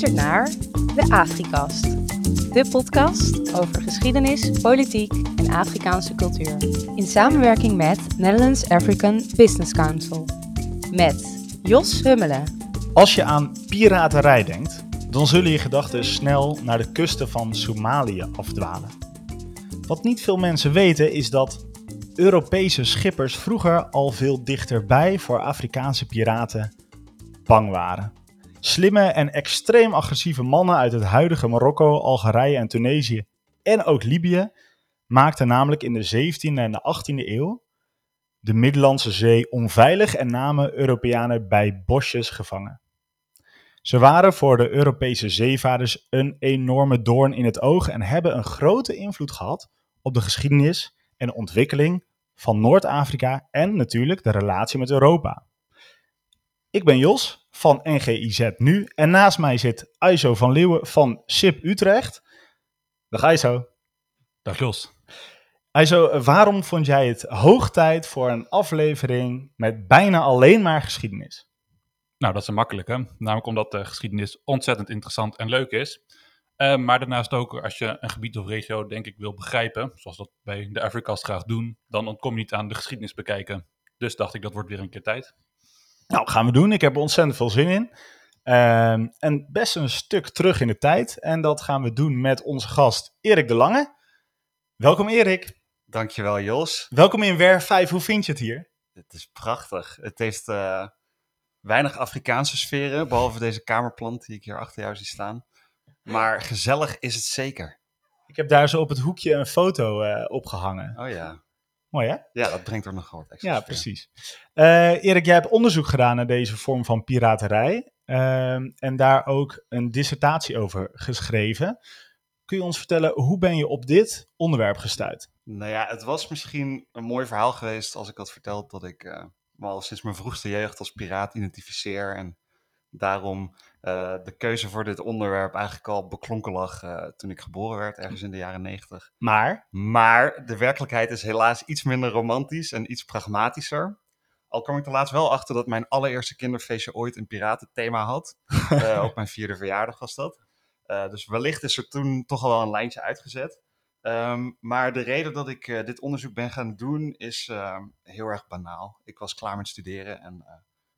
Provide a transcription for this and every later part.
luistert naar de Afrikast. De podcast over geschiedenis, politiek en Afrikaanse cultuur. In samenwerking met Netherlands African Business Council. Met Jos Hummelen. Als je aan piraterij denkt, dan zullen je gedachten snel naar de kusten van Somalië afdwalen. Wat niet veel mensen weten is dat Europese schippers vroeger al veel dichterbij voor Afrikaanse piraten bang waren. Slimme en extreem agressieve mannen uit het huidige Marokko, Algerije en Tunesië en ook Libië maakten namelijk in de 17e en de 18e eeuw de Middellandse Zee onveilig en namen Europeanen bij bosjes gevangen. Ze waren voor de Europese zeevaarders een enorme doorn in het oog en hebben een grote invloed gehad op de geschiedenis en ontwikkeling van Noord-Afrika en natuurlijk de relatie met Europa. Ik ben Jos van NGIZ Nu en naast mij zit Aizo van Leeuwen van SIP Utrecht. Dag Aizo. Dag Jos. Aizo, waarom vond jij het hoog tijd voor een aflevering met bijna alleen maar geschiedenis? Nou, dat is een makkelijke. Namelijk omdat de geschiedenis ontzettend interessant en leuk is. Uh, maar daarnaast ook, als je een gebied of regio, denk ik, wil begrijpen, zoals dat bij de Afrikast graag doen, dan ontkom je niet aan de geschiedenis bekijken. Dus dacht ik, dat wordt weer een keer tijd. Nou, gaan we doen. Ik heb er ontzettend veel zin in. Uh, en best een stuk terug in de tijd. En dat gaan we doen met onze gast Erik de Lange. Welkom Erik. Dankjewel Jos. Welkom in Wer 5. Hoe vind je het hier? Het is prachtig. Het heeft uh, weinig Afrikaanse sferen, behalve deze kamerplant die ik hier achter jou zie staan. Maar gezellig is het zeker. Ik heb daar zo op het hoekje een foto uh, opgehangen. Oh ja. Mooi hè? Ja, dat brengt er nogal wat extra. Ja, precies. Uh, Erik, jij hebt onderzoek gedaan naar deze vorm van piraterij. Uh, en daar ook een dissertatie over geschreven. Kun je ons vertellen, hoe ben je op dit onderwerp gestuurd? Nou ja, het was misschien een mooi verhaal geweest als ik had verteld dat ik uh, me al sinds mijn vroegste jeugd als piraat identificeer. En daarom uh, de keuze voor dit onderwerp eigenlijk al beklonken lag uh, toen ik geboren werd, ergens in de jaren negentig. Maar? Maar de werkelijkheid is helaas iets minder romantisch en iets pragmatischer. Al kwam ik er laatst wel achter dat mijn allereerste kinderfeestje ooit een piratenthema had. uh, op mijn vierde verjaardag was dat. dus wellicht is er toen toch al wel een lijntje uitgezet. Um, maar de reden dat ik dit onderzoek ben gaan doen is heel erg banaal. Ik was klaar met studeren en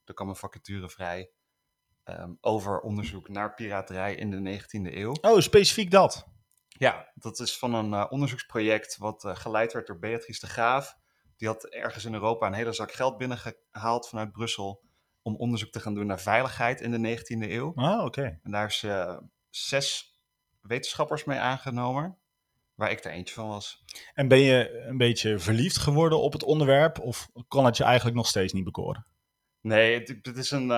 er kwam een vacature vrij um, over onderzoek naar piraterij in de 19e eeuw. Oh, specifiek dat? Ja, dat is van een uh, onderzoeksproject wat uh, geleid werd door Beatrice de Graaf. Die had ergens in Europa een hele zak geld binnengehaald vanuit Brussel om onderzoek te gaan doen naar veiligheid in de 19e eeuw. Ah, oké. Okay. En daar is uh, zes wetenschappers mee aangenomen, waar ik er eentje van was. En ben je een beetje verliefd geworden op het onderwerp of kan het je eigenlijk nog steeds niet bekoren? Nee, het, het is een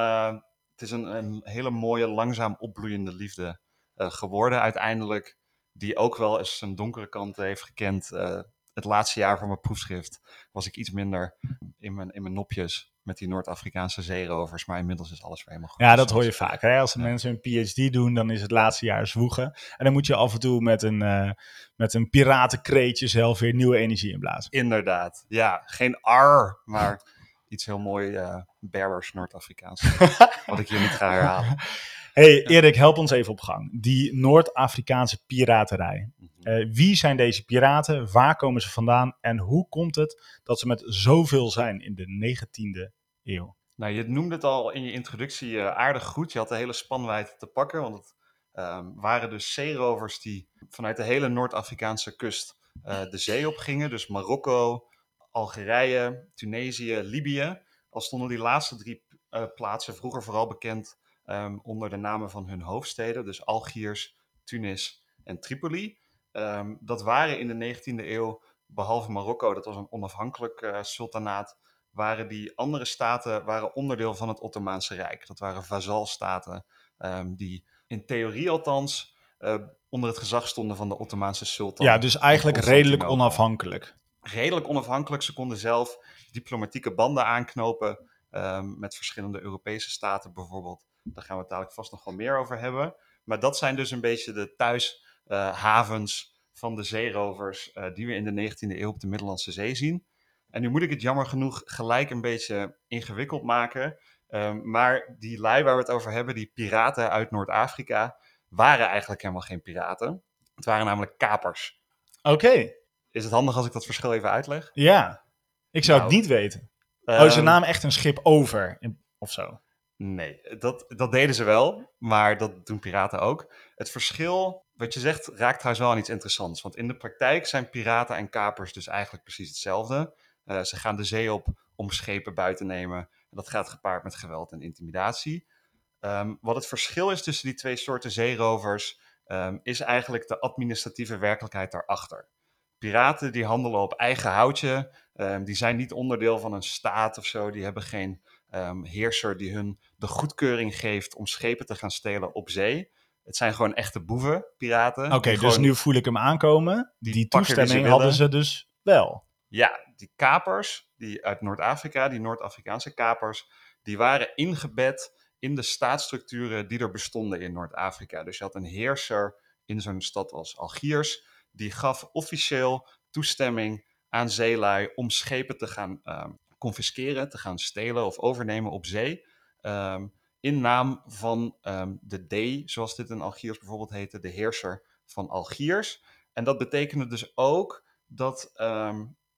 het is een, een, hele mooie, langzaam opbloeiende liefde uh, geworden uiteindelijk. Die ook wel eens een donkere kant heeft gekend. Uh, het laatste jaar van mijn proefschrift was ik iets minder in mijn, in mijn nopjes met die Noord-Afrikaanse zeerovers. Maar inmiddels is alles weer helemaal goed. Ja, dat hoor je vaak. Hè? Als ja. mensen een PhD doen, dan is het laatste jaar zwoegen. En dan moet je af en toe met een, uh, met een piratenkreetje zelf weer nieuwe energie inblazen. Inderdaad. Ja, geen ar, maar iets heel mooi uh, Berbers Noord-Afrikaans. wat ik hier niet ga herhalen. Hey Erik, help ons even op gang. Die Noord-Afrikaanse piraterij. Uh, wie zijn deze piraten? Waar komen ze vandaan? En hoe komt het dat ze met zoveel zijn in de 19e eeuw? Nou, je noemde het al in je introductie uh, aardig goed. Je had de hele spanwijdte te pakken. Want het um, waren dus zeerovers die vanuit de hele Noord-Afrikaanse kust de zee op gingen. Dus Marokko, Algerije, Tunesië, Libië. Al stonden die laatste drie uh, plaatsen vroeger vooral bekend um, onder de namen van hun hoofdsteden. Dus Algiers, Tunis en Tripoli. Um, dat waren in de 19e eeuw, behalve Marokko, dat was een onafhankelijk uh, sultanaat, waren die andere staten waren onderdeel van het Ottomaanse Rijk. Dat waren vazalstaten um, die in theorie althans uh, onder het gezag stonden van de Ottomaanse sultan. Ja, dus eigenlijk redelijk onafhankelijk redelijk onafhankelijk. Ze konden zelf diplomatieke banden aanknopen um, met verschillende Europese staten bijvoorbeeld. Daar gaan we het dadelijk vast nog wel meer over hebben. Maar dat zijn dus een beetje de thuishavens uh, van de zeerovers uh, die we in de 19e eeuw op de Middellandse Zee zien. En nu moet ik het jammer genoeg gelijk een beetje ingewikkeld maken. Ehm, maar die lui waar we het over hebben, die piraten uit Noord-Afrika, waren eigenlijk helemaal geen piraten. Het waren namelijk kapers. Oké, Is het handig als ik dat verschil even uitleg? ja. Ik zou het Nou, niet weten. Oh, ze Ehm, namen echt een schip over in- of zo. Nee, dat, dat deden ze wel, maar dat doen piraten ook. Het verschil, wat je zegt, raakt trouwens wel aan iets interessants. Want in de praktijk zijn piraten en kapers dus eigenlijk precies hetzelfde. Eh, ze gaan de zee op om schepen buiten te nemen. En dat gaat gepaard met geweld en intimidatie. Ehm, wat het verschil is tussen die twee soorten zeerovers, ehm, is eigenlijk de administratieve werkelijkheid daarachter. Piraten die handelen op eigen houtje, ehm, die zijn niet onderdeel van een staat of zo, die hebben geen ehm, heerser die hun de goedkeuring geeft om schepen te gaan stelen op zee. Het zijn gewoon echte boeven, piraten. Oké, dus nu voel ik hem aankomen. die Die, ze toestemming hadden ze dus wel. Ja, die kapers die uit Noord-Afrika, die Noord-Afrikaanse kapers, die waren ingebed in de staatsstructuren die er bestonden in Noord-Afrika. Dus je had een heerser in zo'n stad als Algiers, die gaf officieel toestemming aan zeelui om schepen te gaan ehm, confisceren, te gaan stelen of overnemen op zee. ehm, in naam van ehm, de D, zoals dit in Algiers bijvoorbeeld heette, de heerser van Algiers. En dat betekende dus ook dat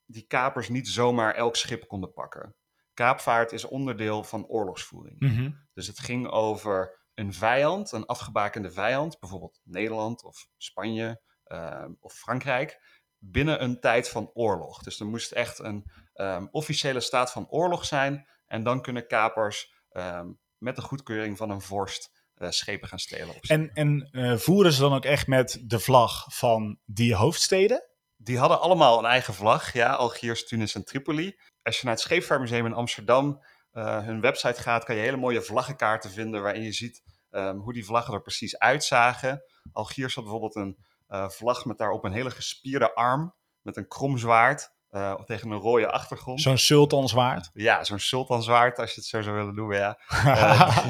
die kapers niet zomaar elk schip konden pakken. Kaapvaart is onderdeel van oorlogsvoering. Mhm. Dus het ging over een vijand, een afgebakende vijand, bijvoorbeeld Nederland of Spanje ehm, of Frankrijk, binnen een tijd van oorlog. Dus er moest echt een ehm, officiële staat van oorlog zijn en dan kunnen kapers ehm, met de goedkeuring van een vorst eh, schepen gaan stelen. En, en eh, voeren ze dan ook echt met de vlag van die hoofdsteden? Die hadden allemaal een eigen vlag, ja, Algiers, Tunis en Tripoli. Als je naar het Scheepvaartmuseum in Amsterdam eh, hun website gaat, kan je hele mooie vlaggenkaarten vinden waarin je ziet hoe die vlaggen er precies uitzagen. Algiers had bijvoorbeeld een vlag met daarop een hele gespierde arm met een krom zwaard eh, tegen een rode achtergrond. Zo'n sultanzwaard? Ja, zo'n sultanzwaard, als je het zo zou willen noemen, ja. Eh,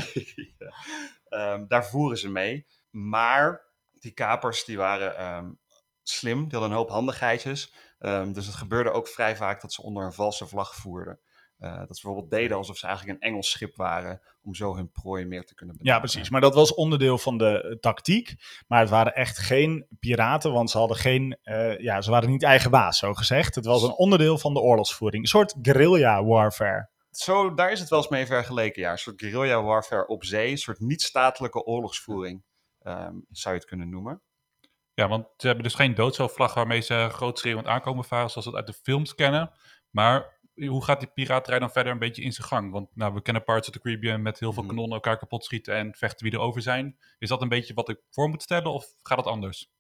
ja. Ehm, daar voeren ze mee. Maar die kapers die waren ehm, slim, die hadden een hoop handigheidjes. Ehm, dus het gebeurde ook vrij vaak dat ze onder een valse vlag voerden. Eh, dat ze bijvoorbeeld deden alsof ze eigenlijk een Engels schip waren, om zo hun prooi meer te kunnen Ja, precies. Maar dat was onderdeel van de eh, tactiek. Maar het waren echt geen piraten, want ze hadden geen. eh, ja, ze waren niet eigen baas, zo gezegd. Het was een onderdeel van de oorlogsvoering. Een soort guerrilla warfare. Zo, daar is het wel eens mee vergeleken, ja. Een soort guerrilla warfare op zee, een soort niet-statelijke oorlogsvoering, ehm, zou je het kunnen noemen. Ja, want ze hebben dus geen doodzoogvlag waarmee ze grootschreeuwend aankomen varen, zoals we het uit de films kennen. Maar hoe gaat die piraterij dan verder een beetje in zijn gang? Want nou, we kennen Pirates of the Caribbean met heel veel Mhm. kanonnen elkaar kapot schieten en vechten wie er over zijn. Is dat een beetje wat ik voor moet stellen of gaat het anders?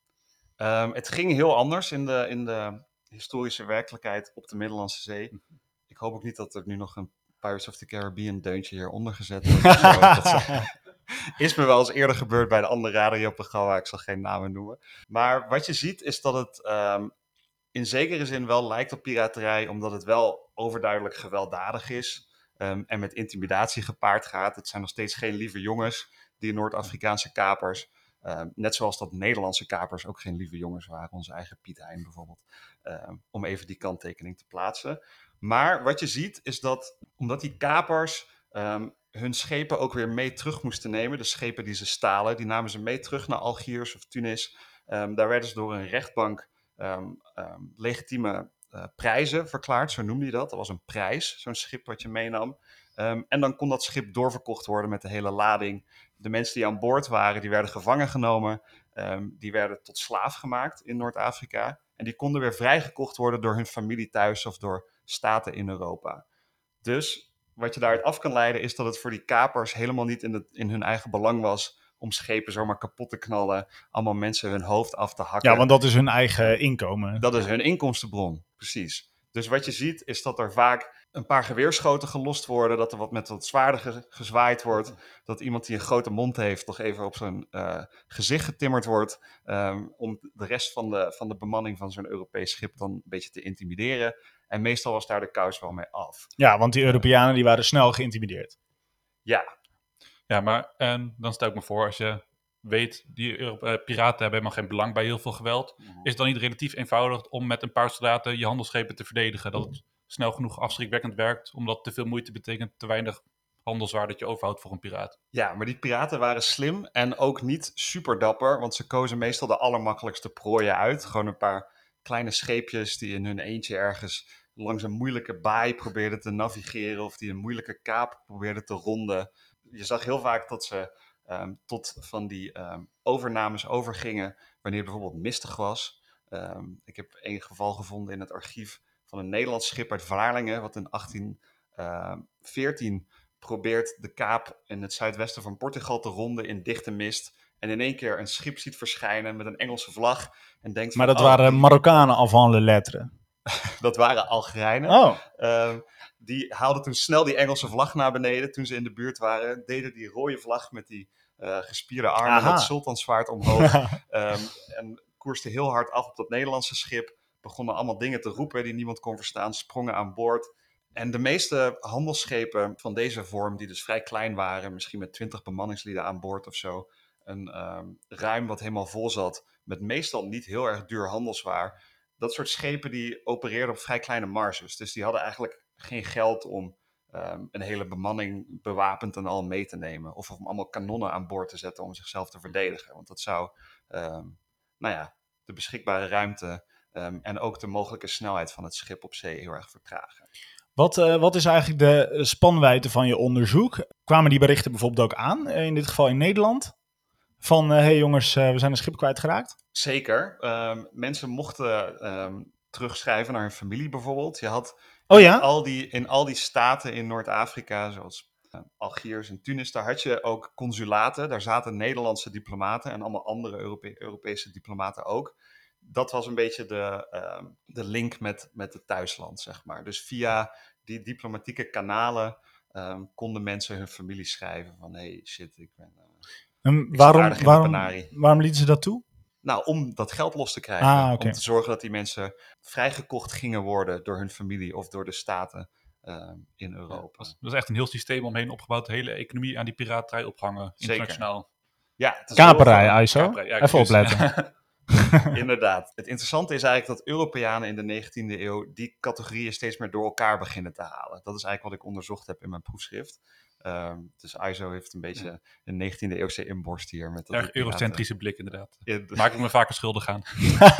Ehm, het ging heel anders in de, in de historische werkelijkheid op de Middellandse Zee. Ik hoop ook niet dat er nu nog een Pirates of the Caribbean deuntje hieronder gezet wordt. is me wel eens eerder gebeurd bij een ander radioprogramma. Ik zal geen namen noemen. Maar wat je ziet is dat het ehm, in zekere zin wel lijkt op piraterij, omdat het wel overduidelijk gewelddadig is. ehm, en met intimidatie gepaard gaat. Het zijn nog steeds geen lieve jongens, die Noord-Afrikaanse kapers. Ehm, net zoals dat Nederlandse kapers ook geen lieve jongens waren. Onze eigen Piet Hein bijvoorbeeld. Ehm, om even die kanttekening te plaatsen. Maar wat je ziet is dat omdat die kapers hun schepen ook weer mee terug moesten nemen. De schepen die ze stalen, die namen ze mee terug naar Algiers of Tunis. Daar werden ze door een rechtbank ehm, legitieme eh, prijzen verklaard, zo noemde je dat. Dat was een prijs, zo'n schip wat je meenam. Ehm, en dan kon dat schip doorverkocht worden met de hele lading. De mensen die aan boord waren, die werden gevangen genomen. Die werden tot slaaf gemaakt in Noord-Afrika. En die konden weer vrijgekocht worden door hun familie thuis of door staten in Europa. Dus wat je daaruit af kan leiden is dat het voor die kapers helemaal niet in, in hun eigen belang was om schepen zomaar kapot te knallen, allemaal mensen hun hoofd af te hakken. Ja, want dat is hun eigen inkomen. Dat is hun inkomstenbron, precies. Dus wat je ziet is dat er vaak een paar geweerschoten gelost worden, dat er wat met wat zwaarder ge- gezwaaid wordt, dat iemand die een grote mond heeft toch even op zijn eh, gezicht getimmerd wordt, ehm, om de rest van de, van de bemanning van zo'n Europees schip dan een beetje te intimideren. En meestal was daar de kous wel mee af. Ja, want die Europeanen die waren snel geïntimideerd. Ja, Ja, maar en dan stel ik me voor, als je weet, die eh, piraten hebben helemaal geen belang bij heel veel geweld, is het dan niet relatief eenvoudig om met een paar soldaten je handelsschepen te verdedigen? Dat het snel genoeg afschrikwekkend werkt, omdat te veel moeite betekent te weinig handelswaar dat je overhoudt voor een piraat. Ja, maar die piraten waren slim en ook niet super dapper, want ze kozen meestal de allermakkelijkste prooien uit. Gewoon een paar kleine scheepjes die in hun eentje ergens langs een moeilijke baai probeerden te navigeren of die een moeilijke kaap probeerden te ronden. Je zag heel vaak dat ze ehm, tot van die ehm, overnames overgingen wanneer het bijvoorbeeld mistig was. Ehm, ik heb één geval gevonden in het archief van een Nederlands schip uit Vlaardingen, wat in 1814 probeert de kaap in het zuidwesten van Portugal te ronden in dichte mist. En in één keer een schip ziet verschijnen met een Engelse vlag. En denkt Maar van, dat oh, waren Marokkanen avant le lettre. dat waren Algerijnen. Oh, die haalden toen snel die Engelse vlag naar beneden toen ze in de buurt waren. Deden die rode vlag met die eh, gespierde armen, Aha. dat omhoog. Ehm, en koersten heel hard af op dat Nederlandse schip. Begonnen allemaal dingen te roepen die niemand kon verstaan. Sprongen aan boord. En de meeste handelsschepen van deze vorm, die dus vrij klein waren, misschien met 20 bemanningslieden aan boord of zo, een ehm, ruim wat helemaal vol zat, met meestal niet heel erg duur handelswaar. Dat soort schepen die opereerden op vrij kleine marges. Dus die hadden eigenlijk geen geld om ehm, een hele bemanning bewapend en al mee te nemen. Of om allemaal kanonnen aan boord te zetten om zichzelf te verdedigen. Want dat zou, ehm, nou ja, de beschikbare ruimte ehm, en ook de mogelijke snelheid van het schip op zee heel erg vertragen. wat, eh, wat is eigenlijk de eh, spanwijdte van je onderzoek? Kwamen die berichten bijvoorbeeld ook aan, eh, in dit geval in Nederland? Van, hé hey jongens, we zijn een schip kwijtgeraakt? Zeker. Mensen mochten terugschrijven naar hun familie bijvoorbeeld. Je had Oh ja? al die, in al die staten in Noord-Afrika, zoals eh, Algiers en Tunis, daar had je ook consulaten. Daar zaten Nederlandse diplomaten en allemaal andere Europe- Europese diplomaten ook. Dat was een beetje de, ehm, de link met, met het thuisland, zeg maar. Dus via die diplomatieke kanalen ehm, konden mensen hun familie schrijven van... hey, shit, ik ben... En zit waarom, in waarom, waarom lieten ze dat toe? Nou, om dat geld los te krijgen. Ah. Om te zorgen dat die mensen vrijgekocht gingen worden door hun familie of door de staten ehm, in Europa. dat is echt een heel systeem omheen opgebouwd. De hele economie aan die piraterij opgehangen. Zeker. Internationaal. Ja, het is Kaperij, ISO. Kaperij, ja, Even opletten. Inderdaad. Het interessante is eigenlijk dat Europeanen in de 19e eeuw die categorieën steeds meer door elkaar beginnen te halen. Dat is eigenlijk wat ik onderzocht heb in mijn proefschrift. Ehm, dus ISO heeft een beetje een 19e eeuwse inborst hier. Met dat Erg die eurocentrische blik inderdaad. Maak ik me vaker schuldig aan.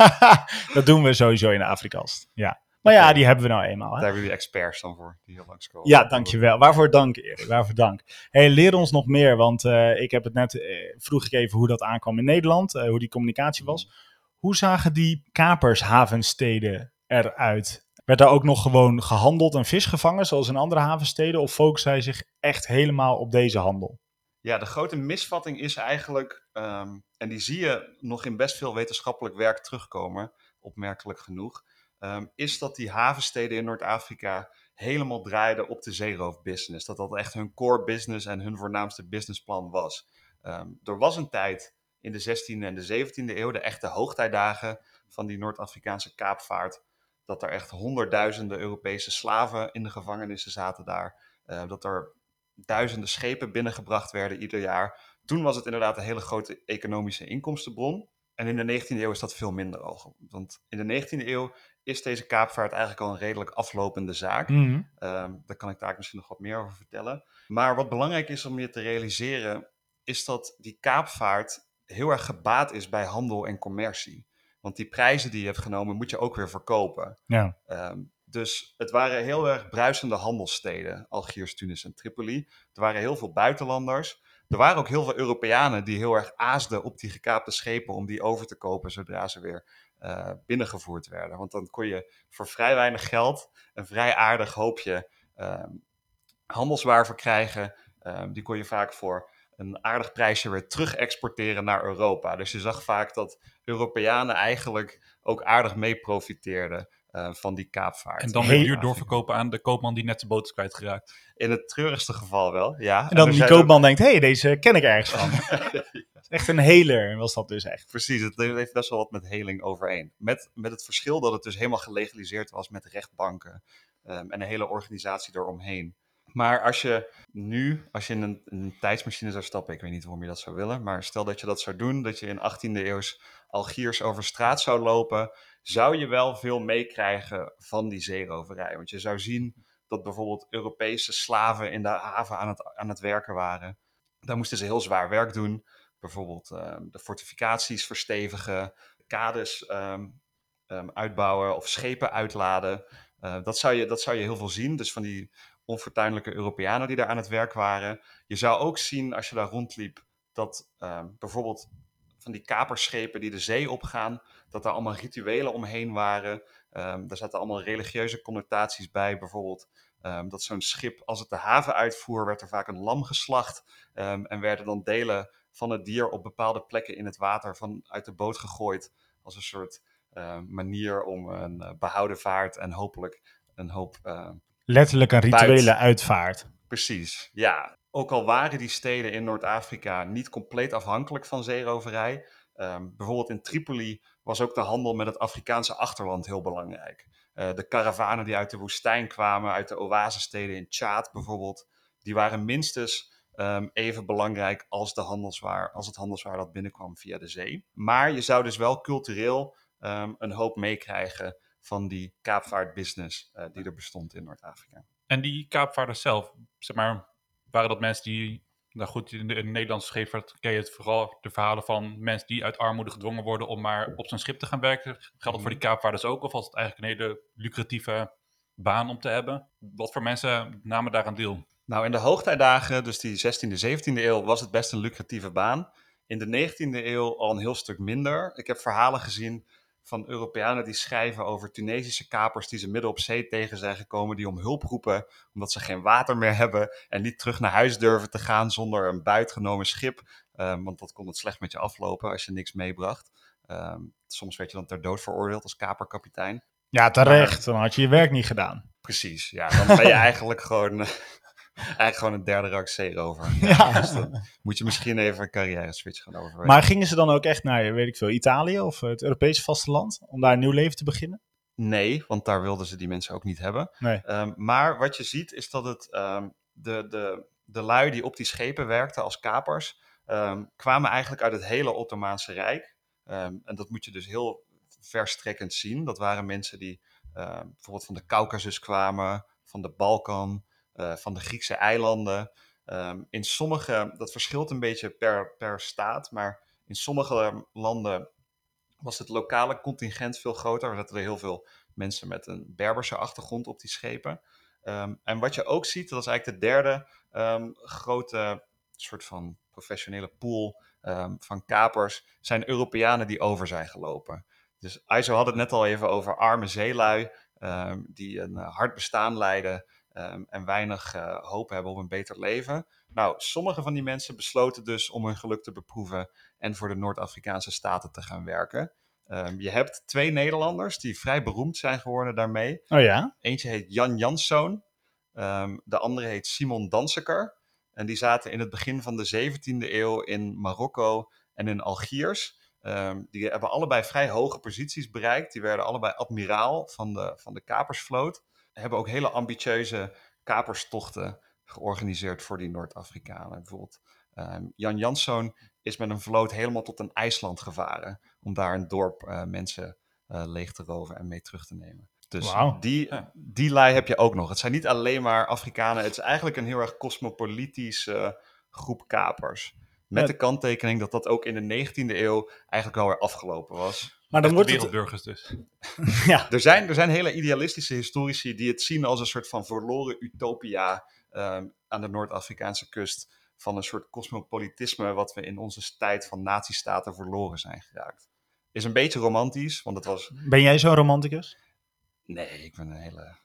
dat doen we sowieso in de Afrikast. Ja. Maar ja, die hebben we nou eenmaal. Daar Hè? hebben jullie experts dan voor, die hier langskomen. Ja, dankjewel. Waarvoor dank, Erik. Waarvoor dank. Hey, leer ons nog meer, want eh, ik heb het net, eh, vroeg ik even hoe dat aankwam in Nederland, eh, hoe die communicatie was. Hoe zagen die kapershavensteden eruit? Werd daar ook nog gewoon gehandeld en vis gevangen, zoals in andere havensteden? Of focust hij zich echt helemaal op deze handel? Ja, de grote misvatting is eigenlijk, ehm, en die zie je nog in best veel wetenschappelijk werk terugkomen, opmerkelijk genoeg, ehm, is dat die havensteden in Noord-Afrika helemaal draaiden op de zeeroofbusiness. Dat dat echt hun core business en hun voornaamste businessplan was. Ehm, er was een tijd in de 16e en de 17e eeuw, de echte hoogtijdagen van die Noord-Afrikaanse kaapvaart, dat er echt honderdduizenden Europese slaven in de gevangenissen zaten daar. Eh, dat er duizenden schepen binnengebracht werden ieder jaar. Toen was het inderdaad een hele grote economische inkomstenbron. En in de 19e eeuw is dat veel minder al. Want in de 19e eeuw is deze kaapvaart eigenlijk al een redelijk aflopende zaak. Mhm. Ehm, daar kan ik daar misschien nog wat meer over vertellen. Maar wat belangrijk is om je te realiseren, is dat die kaapvaart heel erg gebaat is bij handel en commercie. Want die prijzen die je hebt genomen, moet je ook weer verkopen. Ja. Ehm, dus het waren heel erg bruisende handelssteden, Algiers, Tunis en Tripoli. Er waren heel veel buitenlanders. Er waren ook heel veel Europeanen die heel erg aasden op die gekaapte schepen om die over te kopen zodra ze weer eh, binnengevoerd werden. Want dan kon je voor vrij weinig geld een vrij aardig hoopje ehm, handelswaar verkrijgen. Ehm, die kon je vaak voor een aardig prijsje weer terug exporteren naar Europa. Dus je zag vaak dat Europeanen eigenlijk ook aardig mee profiteerden eh, van die kaapvaart. En dan weer duur doorverkopen aan de koopman die net zijn boot is kwijtgeraakt. In het treurigste geval wel, ja. En dan die koopman denkt, hé, hey, deze ken ik ergens van. echt een heler was dat dus echt. Precies, het heeft best wel wat met heling overeen. Met, met het verschil dat het dus helemaal gelegaliseerd was met rechtbanken ehm, en een hele organisatie eromheen. Maar als je nu, als je in een, tijdsmachine zou stappen, ik weet niet waarom je dat zou willen, maar stel dat je dat zou doen, dat je in 18e eeuws Algiers over straat zou lopen, zou je wel veel meekrijgen van die zeeroverij. Want je zou zien dat bijvoorbeeld Europese slaven in de haven aan het, aan het werken waren. Daar moesten ze heel zwaar werk doen. Bijvoorbeeld ehm, de fortificaties verstevigen, kades ehm, ehm, uitbouwen of schepen uitladen. Eh, dat, zou je, dat zou je heel veel zien. Dus van die onfortuinlijke Europeanen die daar aan het werk waren. Je zou ook zien als je daar rondliep dat ehm, bijvoorbeeld van die kaperschepen die de zee opgaan, dat daar allemaal rituelen omheen waren. Um, daar zaten allemaal religieuze connotaties bij. Bijvoorbeeld ehm, dat zo'n schip, als het de haven uitvoer, werd er vaak een lam geslacht. en werden dan delen van het dier op bepaalde plekken in het water van, uit de boot gegooid. Als een soort manier om een uh, behouden vaart en hopelijk een hoop Letterlijk een rituele uitvaart. Precies, ja. Ook al waren die steden in Noord-Afrika niet compleet afhankelijk van zeeroverij. Ehm, bijvoorbeeld in Tripoli was ook de handel met het Afrikaanse achterland heel belangrijk. Uh, de karavanen die uit de woestijn kwamen, uit de oasesteden in Tjaad bijvoorbeeld, die waren minstens um, even belangrijk als, de handelswaar, als het handelswaar dat binnenkwam via de zee. Maar je zou dus wel cultureel um, een hoop meekrijgen van die kaapvaartbusiness uh, die er bestond in Noord-Afrika. En die kaapvaarders zelf, zeg maar, waren dat mensen die, nou goed, in de, in de Nederlandse scheepvaart ken je het vooral de verhalen van mensen die uit armoede gedwongen worden om maar op zo'n schip te gaan werken. Geldt dat voor die mhm. kaapvaarders ook? Of was het eigenlijk een hele lucratieve baan om te hebben? Wat voor mensen namen daar aan deel? Nou, in de hoogtijdagen, dus die 16e, 17e eeuw, was het best een lucratieve baan. In de 19e eeuw al een heel stuk minder. Ik heb verhalen gezien van Europeanen die schrijven over Tunesische kapers die ze midden op zee tegen zijn gekomen, die om hulp roepen omdat ze geen water meer hebben en niet terug naar huis durven te gaan zonder een buitgenomen schip, um, want dat kon het slecht met je aflopen als je niks meebracht. Um, soms werd je dan ter dood veroordeeld als kaperkapitein. Ja, terecht. dan had je je werk niet gedaan. Precies, ja. Dan ben je eigenlijk gewoon Eigenlijk gewoon een derde rak zeerover. Ja. Dus dan moet je misschien even een carrière switch gaan over. Maar gingen ze dan ook echt naar, weet ik veel, Italië of het Europese vasteland? Om daar een nieuw leven te beginnen? Nee, want daar wilden ze die mensen ook niet hebben. Nee. Um, maar wat je ziet is dat het, um, de, de, de lui die op die schepen werkten als kapers, um, kwamen eigenlijk uit het hele Ottomaanse Rijk. en dat moet je dus heel verstrekkend zien. Dat waren mensen die bijvoorbeeld van de Caucasus kwamen, van de Balkan, van de Griekse eilanden. Um, in sommige, dat verschilt een beetje per, per staat, maar in sommige landen was het lokale contingent veel groter. Er zaten er heel veel mensen met een Berberse achtergrond op die schepen. Um, en wat je ook ziet, dat is eigenlijk de derde grote soort van professionele pool van kapers, zijn Europeanen die over zijn gelopen. Dus ISO had het net al even over arme zeelui, die een uh, hard bestaan leiden, Ehm, en weinig uh, hoop hebben op een beter leven. Nou, sommige van die mensen besloten dus om hun geluk te beproeven en voor de Noord-Afrikaanse staten te gaan werken. Um, je hebt twee Nederlanders die vrij beroemd zijn geworden daarmee. Oh ja? Eentje heet Jan Janszoon, um, de andere heet Simon Danseker. En die zaten in het begin van de 17e eeuw in Marokko en in Algiers. die hebben allebei vrij hoge posities bereikt. Die werden allebei admiraal van de, van de kapersvloot hebben ook hele ambitieuze kaperstochten georganiseerd voor die Noord-Afrikanen. Bijvoorbeeld ehm, Jan Janszoon is met een vloot helemaal tot een IJsland gevaren om daar een dorp uh, mensen uh, leeg te roven en mee terug te nemen. Dus die, die lei heb je ook nog. Het zijn niet alleen maar Afrikanen. Het is eigenlijk een heel erg cosmopolitische groep kapers. Met de kanttekening dat dat ook in de 19e eeuw eigenlijk alweer afgelopen was. Maar dan wordt wereldburgers dus. ja. er, zijn, er zijn hele idealistische historici die het zien als een soort van verloren utopia um, aan de Noord-Afrikaanse kust. Van een soort cosmopolitisme wat we in onze tijd van nazistaten verloren zijn geraakt. Is een beetje romantisch, want het was... Ben jij zo'n romanticus? Nee, ik ben een hele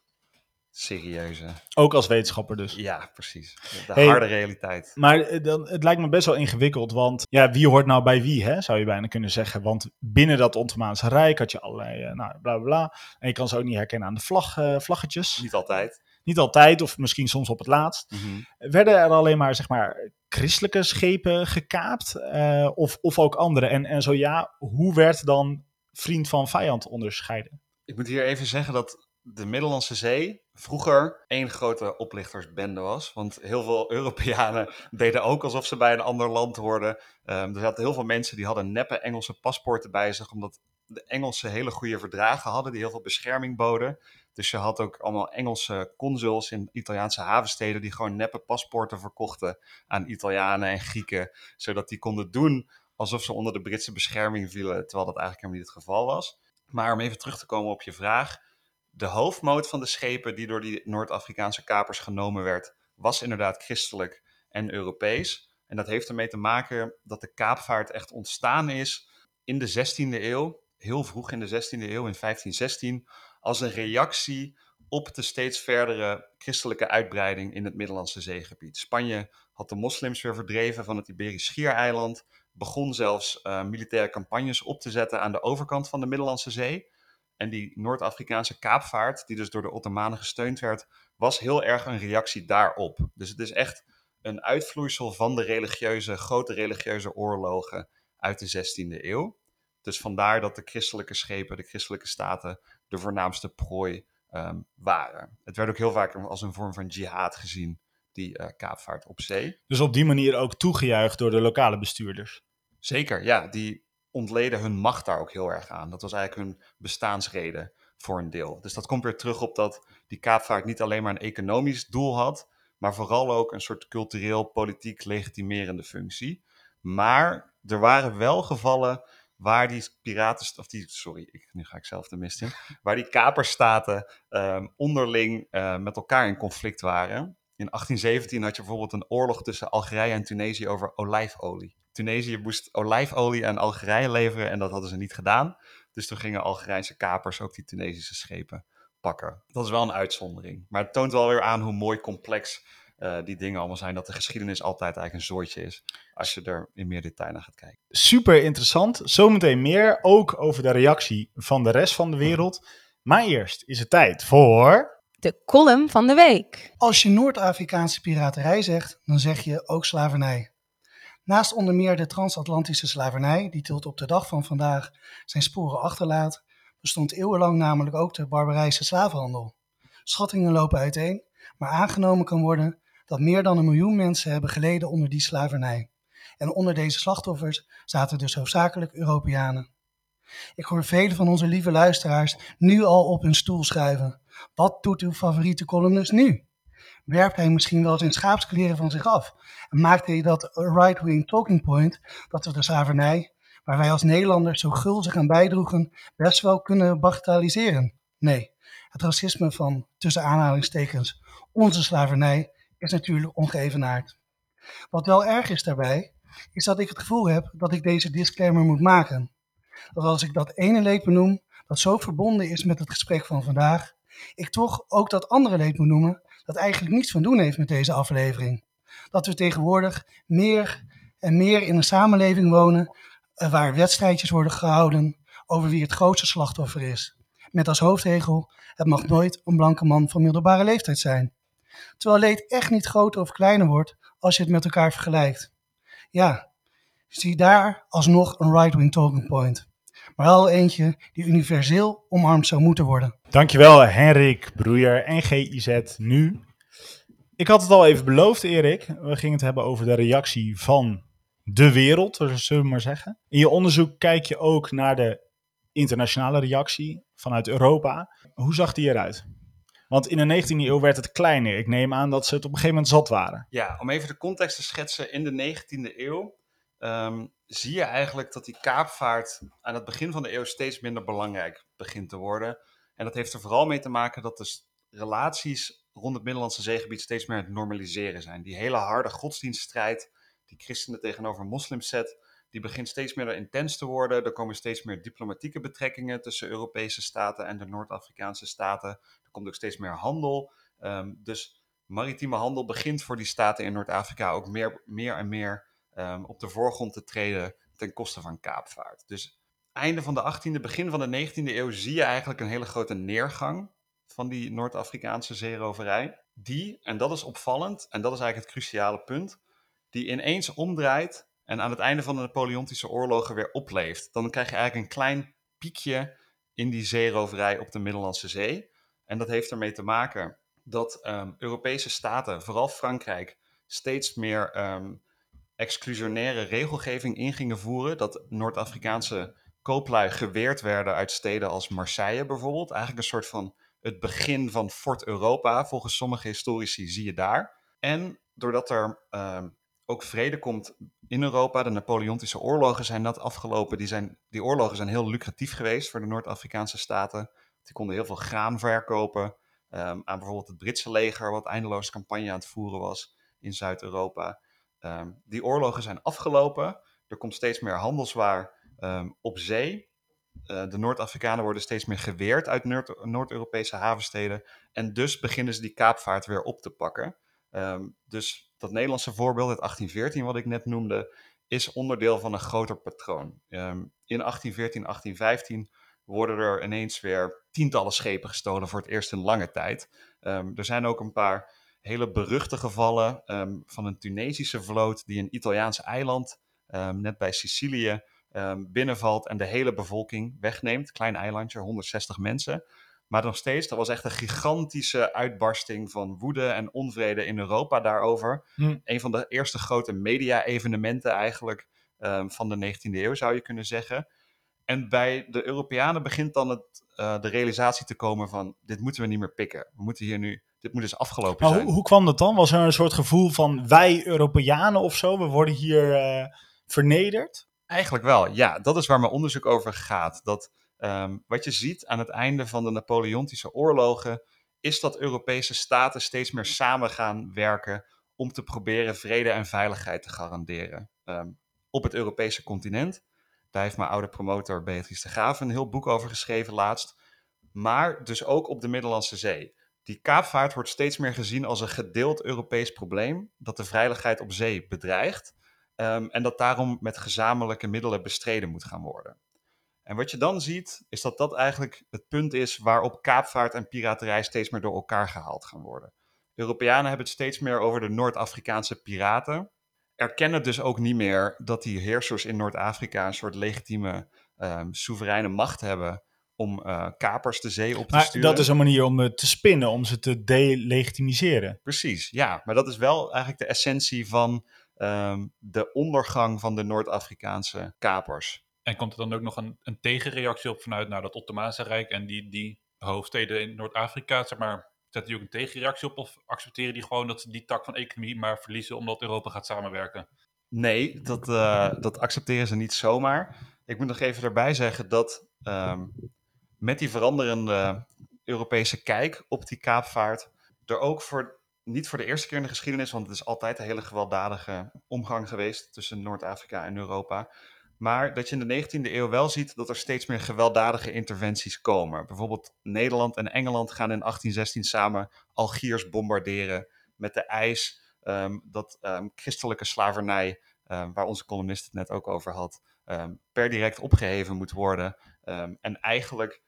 serieuze. Ook als wetenschapper dus. Ja, precies. De harde realiteit. Maar eh, dan, het lijkt me best wel ingewikkeld, want ja, wie hoort nou bij wie, hè, zou je bijna kunnen zeggen. Want binnen dat Ottomaanse Rijk had je allerlei, uh, nou, bla, bla bla. En je kan ze ook niet herkennen aan de vlag, uh, vlaggetjes. Niet altijd. Niet altijd, of misschien soms op het laatst. Mhm. Werden er alleen maar, zeg maar, christelijke schepen gekaapt? of, of ook andere? En, en zo ja, hoe werd dan vriend van vijand onderscheiden? Ik moet hier even zeggen dat de Middellandse Zee vroeger één grote oplichtersbende was. Want heel veel Europeanen deden ook alsof ze bij een ander land hoorden. Um, er zaten heel veel mensen die hadden neppe Engelse paspoorten bij zich, omdat de Engelsen hele goede verdragen hadden die heel veel bescherming boden. Dus je had ook allemaal Engelse consuls in Italiaanse havensteden die gewoon neppe paspoorten verkochten aan Italianen en Grieken, zodat die konden doen alsof ze onder de Britse bescherming vielen, terwijl dat eigenlijk helemaal niet het geval was. Maar om even terug te komen op je vraag, de hoofdmoot van de schepen die door die Noord-Afrikaanse kapers genomen werd, was inderdaad christelijk en Europees. En dat heeft ermee te maken dat de kaapvaart echt ontstaan is in de 16e eeuw, heel vroeg in de 16e eeuw, in 1516, als een reactie op de steeds verdere christelijke uitbreiding in het Middellandse zeegebied. Spanje had de moslims weer verdreven van het Iberisch Schiereiland, begon zelfs uh, militaire campagnes op te zetten aan de overkant van de Middellandse Zee. En die Noord-Afrikaanse kaapvaart, die dus door de Ottomanen gesteund werd, was heel erg een reactie daarop. Dus het is echt een uitvloeisel van de religieuze, grote religieuze oorlogen uit de 16e eeuw. Dus vandaar dat de christelijke schepen, de christelijke staten, de voornaamste prooi um, waren. Het werd ook heel vaak als een vorm van jihad gezien, die uh, kaapvaart op zee. Dus op die manier ook toegejuicht door de lokale bestuurders? Zeker, ja. Die ontleden hun macht daar ook heel erg aan. Dat was eigenlijk hun bestaansreden voor een deel. Dus dat komt weer terug op dat die kaapvaart niet alleen maar een economisch doel had, maar vooral ook een soort cultureel, politiek legitimerende functie. Maar er waren wel gevallen waar die piraten, of die, sorry, ik, nu ga ik zelf de mist in, waar die kaperstaten um, onderling uh, met elkaar in conflict waren. In 1817 had je bijvoorbeeld een oorlog tussen Algerije en Tunesië over olijfolie. Tunesië moest olijfolie aan Algerije leveren en dat hadden ze niet gedaan. Dus toen gingen Algerijnse kapers ook die Tunesische schepen pakken. Dat is wel een uitzondering. Maar het toont wel weer aan hoe mooi complex uh, die dingen allemaal zijn. Dat de geschiedenis altijd eigenlijk een zooitje is. Als je er in meer detail naar gaat kijken. Super interessant. Zometeen meer. Ook over de reactie van de rest van de wereld. Maar eerst is het tijd voor. De column van de week. Als je Noord-Afrikaanse piraterij zegt, dan zeg je ook slavernij. Naast onder meer de transatlantische slavernij, die tot op de dag van vandaag zijn sporen achterlaat, bestond eeuwenlang namelijk ook de barbarijse slavenhandel. Schattingen lopen uiteen, maar aangenomen kan worden dat meer dan een miljoen mensen hebben geleden onder die slavernij. En onder deze slachtoffers zaten dus hoofdzakelijk Europeanen. Ik hoor velen van onze lieve luisteraars nu al op hun stoel schuiven. Wat doet uw favoriete columnist nu? Werpt hij misschien wel eens schaapskleren van zich af? En maakt hij dat right-wing talking point dat we de slavernij, waar wij als Nederlanders zo gulzig aan bijdroegen, best wel kunnen bagatelliseren? Nee, het racisme van, tussen aanhalingstekens, onze slavernij is natuurlijk ongeëvenaard. Wat wel erg is daarbij, is dat ik het gevoel heb dat ik deze disclaimer moet maken. Dat als ik dat ene leed benoem, dat zo verbonden is met het gesprek van vandaag, ik toch ook dat andere leed moet noemen, dat eigenlijk niets van doen heeft met deze aflevering. Dat we tegenwoordig meer en meer in een samenleving wonen eh, waar wedstrijdjes worden gehouden over wie het grootste slachtoffer is. Met als hoofdregel, het mag nooit een blanke man van middelbare leeftijd zijn. Terwijl leed echt niet groter of kleiner wordt als je het met elkaar vergelijkt. Ja, zie daar alsnog een right-wing talking point. Maar wel eentje die universeel omarmd zou moeten worden. Dankjewel Henrik Broeier en GIZ nu. Ik had het al even beloofd Erik, we gingen het hebben over de reactie van de wereld, zullen we maar zeggen. In je onderzoek kijk je ook naar de internationale reactie vanuit Europa. Hoe zag die eruit? Want in de 19e eeuw werd het kleiner. Ik neem aan dat ze het op een gegeven moment zat waren. Ja, om even de context te schetsen. In de 19e eeuw um, zie je eigenlijk dat die kaapvaart aan het begin van de eeuw steeds minder belangrijk begint te worden. En dat heeft er vooral mee te maken dat de relaties rond het Middellandse zeegebied steeds meer het normaliseren zijn. Die hele harde godsdienststrijd die christenen tegenover moslims zet, die begint steeds meer intens te worden. Er komen steeds meer diplomatieke betrekkingen tussen Europese staten en de Noord-Afrikaanse staten. Er komt ook steeds meer handel. Um, dus maritieme handel begint voor die staten in Noord-Afrika ook meer, meer en meer um, op de voorgrond te treden ten koste van kaapvaart. Dus einde van de 18e, begin van de 19e eeuw zie je eigenlijk een hele grote neergang van die Noord-Afrikaanse zeeroverij. Die, en dat is opvallend, en dat is eigenlijk het cruciale punt, die ineens omdraait en aan het einde van de Napoleontische oorlogen weer opleeft. Dan krijg je eigenlijk een klein piekje in die zeeroverij op de Middellandse Zee. En dat heeft ermee te maken dat um, Europese staten, vooral Frankrijk, steeds meer um, exclusionaire regelgeving in gingen voeren. Dat Noord-Afrikaanse kooplui geweerd werden uit steden als Marseille bijvoorbeeld. Eigenlijk een soort van het begin van Fort Europa. Volgens sommige historici zie je daar. En doordat er ehm, ook vrede komt in Europa, de Napoleontische oorlogen zijn net afgelopen. Die, zijn, die oorlogen zijn heel lucratief geweest voor de Noord-Afrikaanse staten. Die konden heel veel graan verkopen ehm, aan bijvoorbeeld het Britse leger, wat eindeloos campagne aan het voeren was in Zuid-Europa. Ehm, die oorlogen zijn afgelopen. Er komt steeds meer handelswaar ehm, op zee. Uh, de Noord-Afrikanen worden steeds meer geweerd uit Noord-Europese havensteden. En dus beginnen ze die kaapvaart weer op te pakken. Um, dus dat Nederlandse voorbeeld, het 1814 wat ik net noemde, is onderdeel van een groter patroon. In 1814, 1815 worden er ineens weer tientallen schepen gestolen voor het eerst in lange tijd. Er zijn ook een paar hele beruchte gevallen van een Tunesische vloot die een Italiaans eiland, net bij Sicilië, binnenvalt en de hele bevolking wegneemt. Klein eilandje, 160 mensen. Maar nog steeds, dat was echt een gigantische uitbarsting van woede en onvrede in Europa daarover. Hm. Een van de eerste grote media-evenementen eigenlijk van de 19e eeuw, zou je kunnen zeggen. En bij de Europeanen begint dan het, uh, de realisatie te komen van, dit moeten we niet meer pikken. We moeten hier nu, dit moet dus afgelopen zijn. Hoe, hoe, kwam dat dan? Was er een soort gevoel van, wij Europeanen of zo, we worden hier uh, vernederd? Eigenlijk wel, ja. Dat is waar mijn onderzoek over gaat. Dat Um, wat je ziet aan het einde van de Napoleontische oorlogen is dat Europese staten steeds meer samen gaan werken om te proberen vrede en veiligheid te garanderen. Um, op het Europese continent. Daar heeft mijn oude promotor Beatrice de Graaf een heel boek over geschreven laatst. Maar dus ook op de Middellandse Zee. Die kaapvaart wordt steeds meer gezien als een gedeeld Europees probleem dat de veiligheid op zee bedreigt. Um, en dat daarom met gezamenlijke middelen bestreden moet gaan worden. En wat je dan ziet, is dat dat eigenlijk het punt is waarop kaapvaart en piraterij steeds meer door elkaar gehaald gaan worden. De Europeanen hebben het steeds meer over de Noord-Afrikaanse piraten. Erkennen dus ook niet meer dat die heersers in Noord-Afrika een soort legitieme, um, soevereine macht hebben om uh, kapers de zee op te maar sturen. Dat is een manier om het te spinnen, om ze te delegitimiseren. Precies, ja. Maar dat is wel eigenlijk de essentie van um, de ondergang van de Noord-Afrikaanse kapers. En komt er dan ook nog een, een tegenreactie op vanuit nou, dat Ottomaanse Rijk en die, die hoofdsteden in Noord-Afrika? Zeg maar, zetten die ook een tegenreactie op of accepteren die gewoon dat ze die tak van economie maar verliezen omdat Europa gaat samenwerken? Nee, dat, uh, dat accepteren ze niet zomaar. Ik moet nog even erbij zeggen dat um, met die veranderende Europese kijk op die kaapvaart er ook voor, niet voor de eerste keer in de geschiedenis, want het is altijd een hele gewelddadige omgang geweest tussen Noord-Afrika en Europa, maar dat je in de 19e eeuw wel ziet dat er steeds meer gewelddadige interventies komen. Bijvoorbeeld Nederland en Engeland gaan in 1816 samen Algiers bombarderen met de eis um, dat um, christelijke slavernij, um, waar onze columnist het net ook over had, per direct opgeheven moet worden. en eigenlijk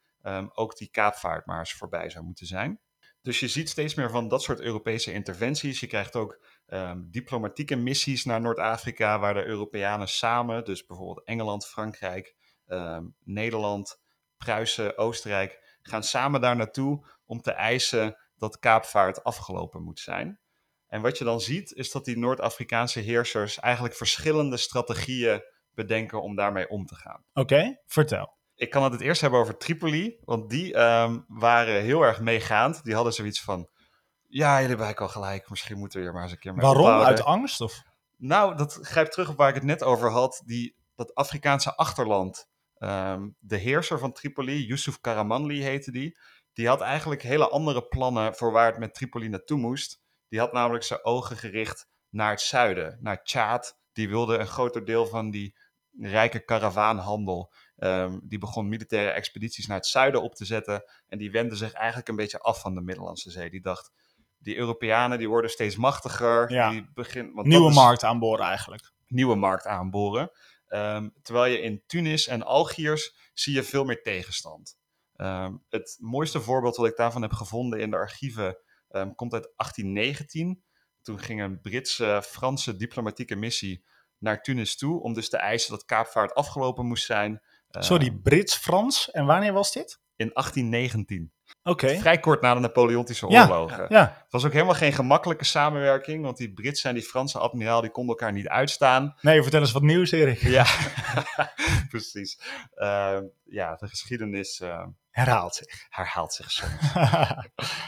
ook die kaapvaart maar eens voorbij zou moeten zijn. Dus je ziet steeds meer van dat soort Europese interventies. Je krijgt ook um, diplomatieke missies naar Noord-Afrika, waar de Europeanen samen, dus bijvoorbeeld Engeland, Frankrijk, um, Nederland, Pruisen, Oostenrijk, gaan samen daar naartoe om te eisen dat kaapvaart afgelopen moet zijn. En wat je dan ziet, is dat die Noord-Afrikaanse heersers eigenlijk verschillende strategieën bedenken om daarmee om te gaan. Oké, vertel. Ik kan het het eerst hebben over Tripoli, want die um, waren heel erg meegaand. Die hadden zoiets van, ja, jullie hebben eigenlijk al gelijk. Misschien moeten we hier maar eens een keer mee Waarom? ophouden. Uit angst? Of? Nou, dat grijpt terug op waar ik het net over had. Die, dat Afrikaanse achterland. Um, de heerser van Tripoli, Yusuf Karamanli heette die. Die had eigenlijk hele andere plannen voor waar het met Tripoli naartoe moest. Die had namelijk zijn ogen gericht naar het zuiden, naar Tjaad. Die wilde een groter deel van die rijke karavaanhandel. Um, die begon militaire expedities naar het zuiden op te zetten. En die wendde zich eigenlijk een beetje af van de Middellandse Zee. Die dacht, die Europeanen die worden steeds machtiger. Ja. Die begin, want Nieuwe markt aanboren eigenlijk. Nieuwe markt aanboren. Um, terwijl je in Tunis en Algiers zie je veel meer tegenstand. Um, het mooiste voorbeeld wat ik daarvan heb gevonden in de archieven um, komt uit 1819. Toen ging een Britse-Franse diplomatieke missie naar Tunis toe om dus te eisen dat kaapvaart afgelopen moest zijn. Sorry, Brits-Frans. En wanneer was dit? In 1819. Oké. Okay. Vrij kort na de Napoleontische oorlogen. Ja, Het was ook helemaal geen gemakkelijke samenwerking, want die Britse en die Franse admiraal die konden elkaar niet uitstaan. nee, vertel eens wat nieuws, Erik. Ja, precies. Uh, ja, de geschiedenis uh, herhaalt zich. herhaalt zich soms.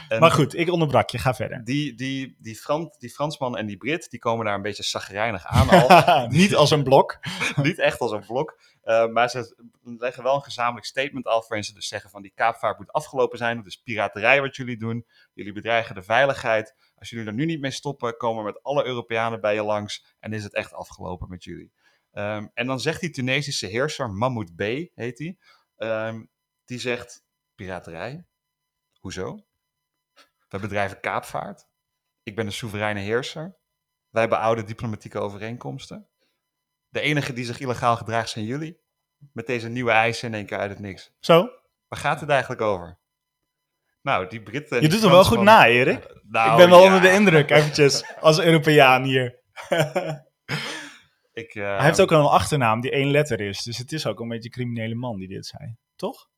En maar goed, ik onderbrak je. Ga verder. Die, die, die, Fran, die Fransman en die Brit, die komen daar een beetje zagrijnig aan al. Niet als een blok. niet echt als een vlok. eh, maar ze leggen wel een gezamenlijk statement af waarin ze dus zeggen van die kaapvaart moet afgelopen zijn. Het is piraterij wat jullie doen. Jullie bedreigen de veiligheid. Als jullie er nu niet mee stoppen, komen we met alle Europeanen bij je langs en is het echt afgelopen met jullie. Ehm, en dan zegt die Tunesische heerser, Mahmoud B. heet die, ehm, die zegt piraterij? Hoezo? We bedrijven kaapvaart. Ik ben de soevereine heerser. Wij hebben oude diplomatieke overeenkomsten. De enige die zich illegaal gedraagt zijn jullie. Met deze nieuwe eisen in één keer uit het niks. Zo, Waar gaat het eigenlijk over? Nou, die Britten... en je doet hem wel goed na, Erik. Nou, ik ben wel ja, onder de indruk, eventjes, als Europeaan hier. Ik, eh, Hij heeft ook een achternaam die één letter is, dus het is ook een beetje een criminele man die dit zei. Toch?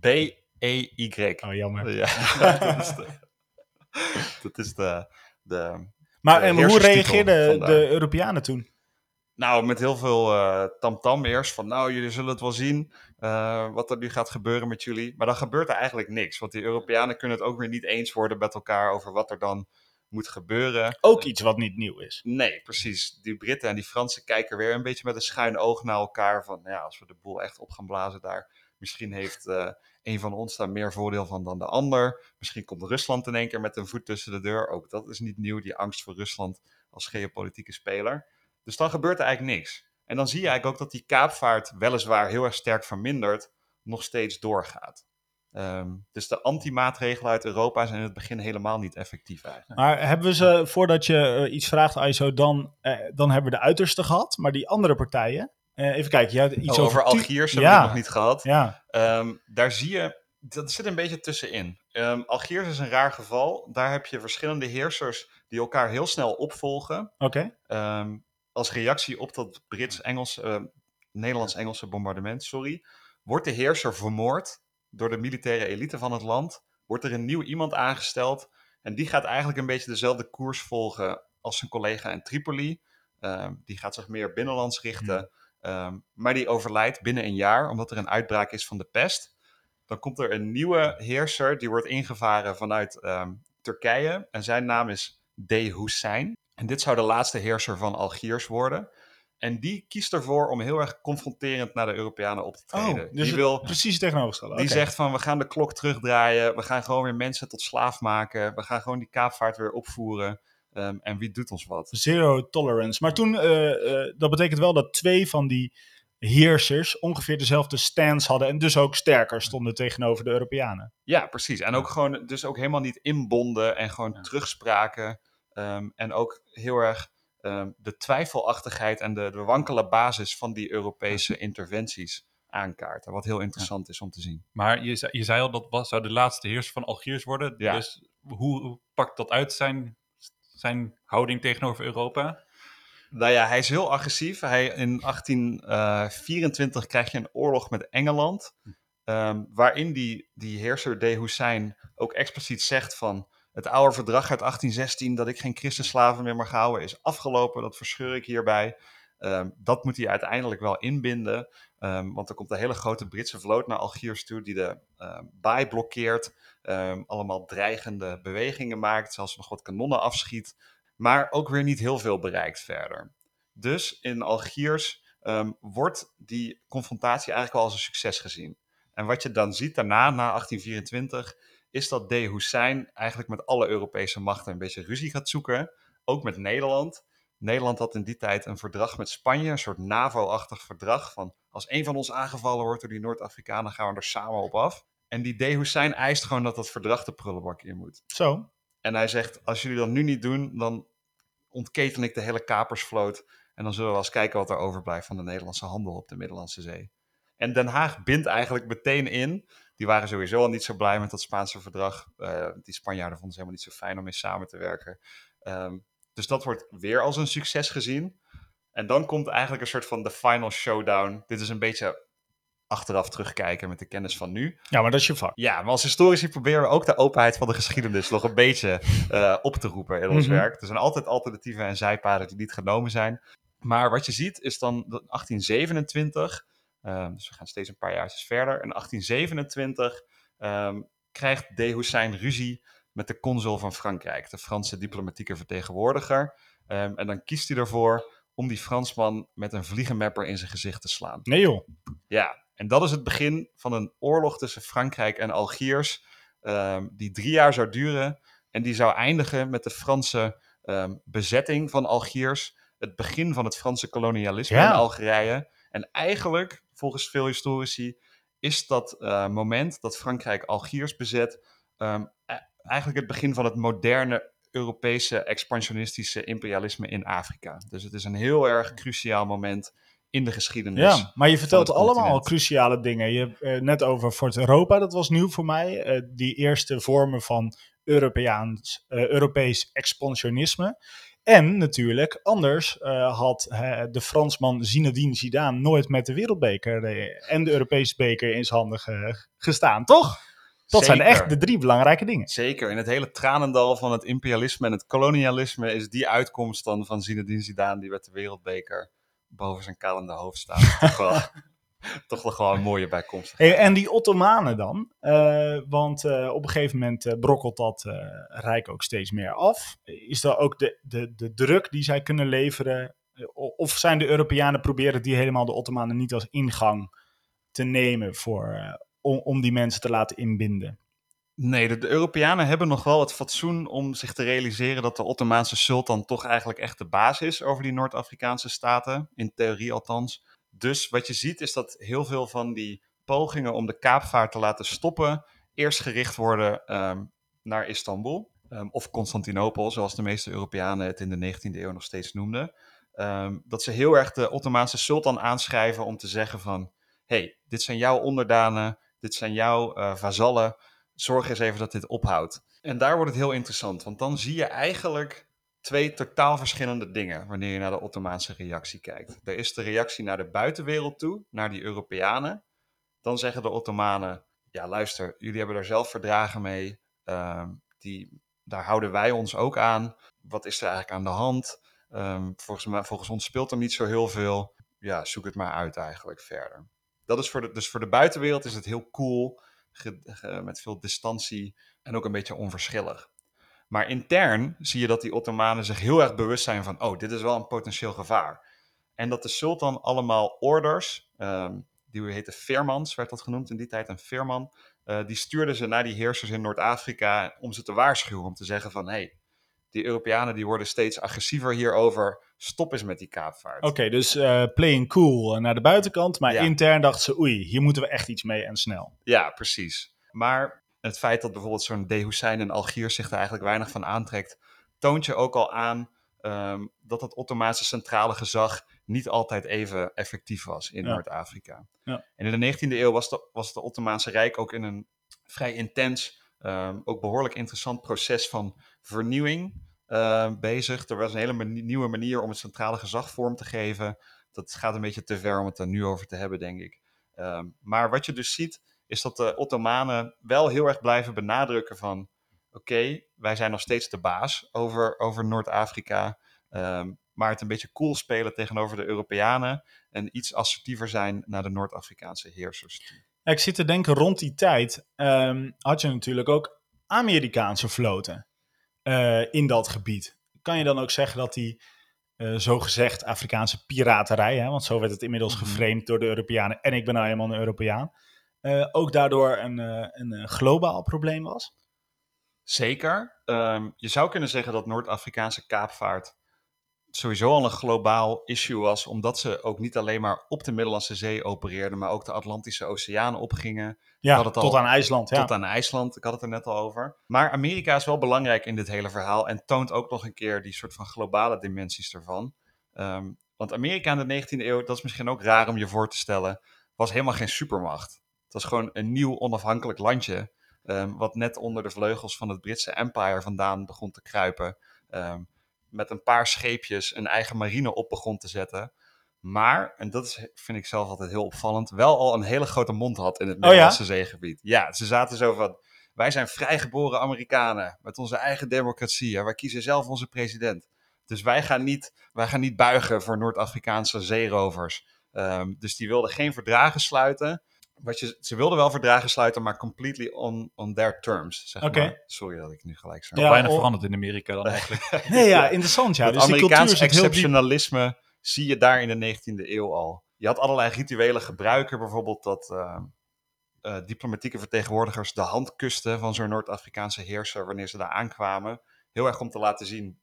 B-E-Y. Oh, jammer. Ja, dat is de... Dat is de, de Maar de en hoe reageerden de Europeanen toen? Nou, met heel veel eh, tamtam eerst van, nou, jullie zullen het wel zien eh, wat er nu gaat gebeuren met jullie. Maar dan gebeurt er eigenlijk niks, want die Europeanen kunnen het ook weer niet eens worden met elkaar over wat er dan moet gebeuren. Ook iets wat niet nieuw is. Nee, precies. Die Britten en die Fransen kijken weer een beetje met een schuin oog naar elkaar van, ja, als we de boel echt op gaan blazen daar, misschien heeft eh, een van ons daar meer voordeel van dan de ander. Misschien komt Rusland in één keer met een voet tussen de deur. Ook dat is niet nieuw, die angst voor Rusland als geopolitieke speler. Dus dan gebeurt er eigenlijk niks. En dan zie je eigenlijk ook dat die kaapvaart weliswaar heel erg sterk verminderd, nog steeds doorgaat. Ehm, dus de anti-maatregelen uit Europa zijn in het begin helemaal niet effectief eigenlijk. Maar hebben we ze, voordat je eh, iets vraagt, ISO, dan, eh, dan hebben we de uiterste gehad. Maar die andere partijen, eh, even kijken, je had iets Oh, over... over Algiers hebben Ja. we nog niet gehad. Ja, Ehm, daar zie je, dat zit een beetje tussenin. Ehm Algiers is een raar geval. Daar heb je verschillende heersers die elkaar heel snel opvolgen. oké. Ehm, als reactie op dat Brits-Engels, ehm, Nederlands-Engelse bombardement, sorry, wordt de heerser vermoord door de militaire elite van het land. Wordt er een nieuw iemand aangesteld en die gaat eigenlijk een beetje dezelfde koers volgen als zijn collega in Tripoli. Die gaat zich meer binnenlands richten, Ehm, maar die overlijdt binnen een jaar omdat er een uitbraak is van de pest. Dan komt er een nieuwe heerser, die wordt ingevaren vanuit ehm, Turkije. En zijn naam is D. Hussein. En dit zou de laatste heerser van Algiers worden. En die kiest ervoor om heel erg confronterend naar de Europeanen op te treden. Oh, dus die wil, precies tegenovergestelde. die zegt van we gaan de klok terugdraaien. We gaan gewoon weer mensen tot slaaf maken. We gaan gewoon die kaapvaart weer opvoeren. Ehm, en wie doet ons wat? Zero tolerance. Maar toen, eh, eh, dat betekent wel dat twee van die heersers ongeveer dezelfde stance hadden en dus ook sterker stonden tegenover de Europeanen. Ja, precies. En ook gewoon, dus ook helemaal niet inbonden en gewoon terugspraken. Ehm, en ook heel erg ehm, de twijfelachtigheid en de, de wankele basis van die Europese interventies aankaarten. Wat heel interessant is om te zien. Maar je, zei- je zei al, dat was, zou de laatste heerser van Algiers worden. Ja. Dus hoe, hoe pakt dat uit, zijn, zijn houding tegenover Europa? Nou ja, hij is heel agressief. Hij, in 1824 krijg je een oorlog met Engeland. ehm, waarin die, die heerser De Hussein ook expliciet zegt van... Het oude verdrag uit 1816 dat ik geen christenslaven meer mag houden is afgelopen. Dat verscheur ik hierbij. Ehm, dat moet hij uiteindelijk wel inbinden. ehm, want er komt een hele grote Britse vloot naar Algiers toe die de ehm, baai blokkeert. Ehm, allemaal dreigende bewegingen maakt. Zelfs nog wat kanonnen afschiet. Maar ook weer niet heel veel bereikt verder. Dus in Algiers ehm, wordt die confrontatie eigenlijk wel als een succes gezien. En wat je dan ziet daarna, na 1824, is dat De Hussein eigenlijk met alle Europese machten een beetje ruzie gaat zoeken. Ook met Nederland. Nederland had in die tijd een verdrag met Spanje, een soort NAVO-achtig verdrag. Van als een van ons aangevallen wordt door die Noord-Afrikanen, gaan we er samen op af. En die De Hussein eist gewoon dat dat verdrag de prullenbak in moet. Zo. En hij zegt, als jullie dat nu niet doen, dan ontketen ik de hele kapersvloot. En dan zullen we eens kijken wat er overblijft van de Nederlandse handel op de Middellandse Zee. En Den Haag bindt eigenlijk meteen in. Die waren sowieso al niet zo blij met dat Spaanse verdrag. Eh, die Spanjaarden vonden ze helemaal niet zo fijn om mee samen te werken. Ehm, dus dat wordt weer als een succes gezien. En dan komt eigenlijk een soort van de final showdown. Dit is een beetje achteraf terugkijken met de kennis van nu. Ja, maar dat is je vak. Ja, maar als historici proberen we ook de openheid van de geschiedenis nog een beetje eh, op te roepen in ons Mhm. werk. Er zijn altijd alternatieven en zijpaden die niet genomen zijn. Maar wat je ziet is dan dat 1827, eh, dus we gaan steeds een paar jaartjes verder. In 1827 ehm, krijgt De Hussein ruzie met de consul van Frankrijk, de Franse diplomatieke vertegenwoordiger. Ehm, en dan kiest hij ervoor om die Fransman met een vliegenmapper in zijn gezicht te slaan. Nee joh. Ja, en dat is het begin van een oorlog tussen Frankrijk en Algiers, ehm, die drie jaar zou duren. En die zou eindigen met de Franse ehm, bezetting van Algiers, het begin van het Franse kolonialisme Ja. in Algerije. En eigenlijk, volgens veel historici, is dat eh, moment dat Frankrijk Algiers bezet, ehm, e- eigenlijk het begin van het moderne Europese expansionistische imperialisme in Afrika. Dus het is een heel erg cruciaal moment in de geschiedenis. Ja, maar je vertelt allemaal cruciale dingen. Je hebt eh, net over Fort Europa, dat was nieuw voor mij. Eh, die eerste vormen van Europeaans, eh, Europees expansionisme. En natuurlijk, anders had de Fransman Zinedine Zidane nooit met de wereldbeker en de Europese beker in zijn handen ge- gestaan, toch? Dat zijn echt de drie belangrijke dingen. Zeker, in het hele tranendal van het imperialisme en het kolonialisme is die uitkomst dan van Zinedine Zidane die met de wereldbeker boven zijn kalende hoofd staat. toch, wel, toch wel een mooie bijkomst. En die Ottomanen dan? Eh, want eh, op een gegeven moment eh, brokkelt dat rijk ook steeds meer af. Is dat ook de, de, de druk die zij kunnen leveren? Of zijn de Europeanen proberen die helemaal de Ottomanen niet als ingang te nemen voor, om, om die mensen te laten inbinden? Nee, de, Europeanen hebben nog wel het fatsoen om zich te realiseren dat de Ottomaanse sultan toch eigenlijk echt de baas is over die Noord-Afrikaanse staten, in theorie althans. Dus wat je ziet is dat heel veel van die pogingen om de kaapvaart te laten stoppen, eerst gericht worden ehm, naar Istanbul ehm, of Constantinopel, zoals de meeste Europeanen het in de 19e eeuw nog steeds noemden. Ehm, dat ze heel erg de Ottomaanse sultan aanschrijven om te zeggen van, hey, dit zijn jouw onderdanen, dit zijn jouw eh, vazallen, zorg eens even dat dit ophoudt. En daar wordt het heel interessant, want dan zie je eigenlijk twee totaal verschillende dingen wanneer je naar de Ottomaanse reactie kijkt. Er is de reactie naar de buitenwereld toe, naar die Europeanen. Dan zeggen de Ottomanen, ja luister, jullie hebben daar zelf verdragen mee, ehm, die, daar houden wij ons ook aan. Wat is er eigenlijk aan de hand? Ehm, volgens, volgens ons speelt er niet zo heel veel. Ja, zoek het maar uit eigenlijk verder. Dat is voor de, dus voor de buitenwereld is het heel cool, met veel distantie en ook een beetje onverschillig. Maar intern zie je dat die Ottomanen zich heel erg bewust zijn van, oh, dit is wel een potentieel gevaar. En dat de sultan allemaal orders, ehm, die heten firmans, werd dat genoemd in die tijd, een firman, eh, die stuurde ze naar die heersers in Noord-Afrika om ze te waarschuwen, om te zeggen van, hé, hey, die Europeanen die worden steeds agressiever hierover, stop eens met die kaapvaart. Oké, dus eh, playing cool eh, naar de buitenkant, maar Ja. intern dachten ze, oei, hier moeten we echt iets mee en snel. Ja, precies. Maar het feit dat bijvoorbeeld zo'n De Hussein en Algiers zich er eigenlijk weinig van aantrekt, toont je ook al aan ehm, dat het Ottomaanse centrale gezag niet altijd even effectief was in Ja. Noord-Afrika. Ja. En in de 19e eeuw was de, was het Ottomaanse Rijk ook in een vrij intens, ehm, ook behoorlijk interessant proces van vernieuwing ehm, bezig. Er was een hele nieuwe manier om het centrale gezag vorm te geven. Dat gaat een beetje te ver om het er nu over te hebben, denk ik. Ehm, maar wat je dus ziet, is dat de Ottomanen wel heel erg blijven benadrukken van... oké, wij zijn nog steeds de baas over, over Noord-Afrika... ehm, maar het een beetje cool spelen tegenover de Europeanen... en iets assertiever zijn naar de Noord-Afrikaanse heersers ik zit te denken, rond die tijd had je natuurlijk ook Amerikaanse vloten eh, in dat gebied. Kan je dan ook zeggen dat die eh zogezegd Afrikaanse piraterij, hè, want zo werd het inmiddels Mhm. geframed door de Europeanen en ik ben nou helemaal een Europeaan, eh, ook daardoor een, een globaal probleem was? Zeker. Ehm, je zou kunnen zeggen dat Noord-Afrikaanse kaapvaart sowieso al een globaal issue was, omdat ze ook niet alleen maar op de Middellandse Zee opereerden, maar ook de Atlantische Oceaan opgingen. Ja, al tot aan IJsland. Ja. Tot aan IJsland, ik had het er net al over. Maar Amerika is wel belangrijk in dit hele verhaal en toont ook nog een keer die soort van globale dimensies ervan. Ehm, want Amerika in de 19e eeuw, dat is misschien ook raar om je voor te stellen, was helemaal geen supermacht. Het was gewoon een nieuw onafhankelijk landje, ehm, wat net onder de vleugels van het Britse Empire vandaan begon te kruipen. Ehm, met een paar scheepjes een eigen marine op begon te zetten. Maar, en dat is, vind ik zelf altijd heel opvallend, wel al een hele grote mond had in het Oh ja? Middellandse zeegebied. Ja, ze zaten zo van, wij zijn vrijgeboren Amerikanen met onze eigen democratie. En wij kiezen zelf onze president. Dus wij gaan niet, wij gaan niet buigen voor Noord-Afrikaanse zeerovers. Ehm, dus die wilden geen verdragen sluiten. Wat je, ze wilden wel verdragen sluiten, maar completely on, on their terms. Zeg maar. Sorry dat ik nu gelijk zo. Ja, Weinig o- veranderd in Amerika dan eigenlijk. Nee, ja, interessant. Ja. het Dus Amerikaans diep. exceptionalisme zie je daar in de 19e eeuw al. Je had allerlei rituele gebruiken, bijvoorbeeld dat eh, eh, diplomatieke vertegenwoordigers de hand kusten van zo'n Noord-Afrikaanse heerser wanneer ze daar aankwamen. Heel erg om te laten zien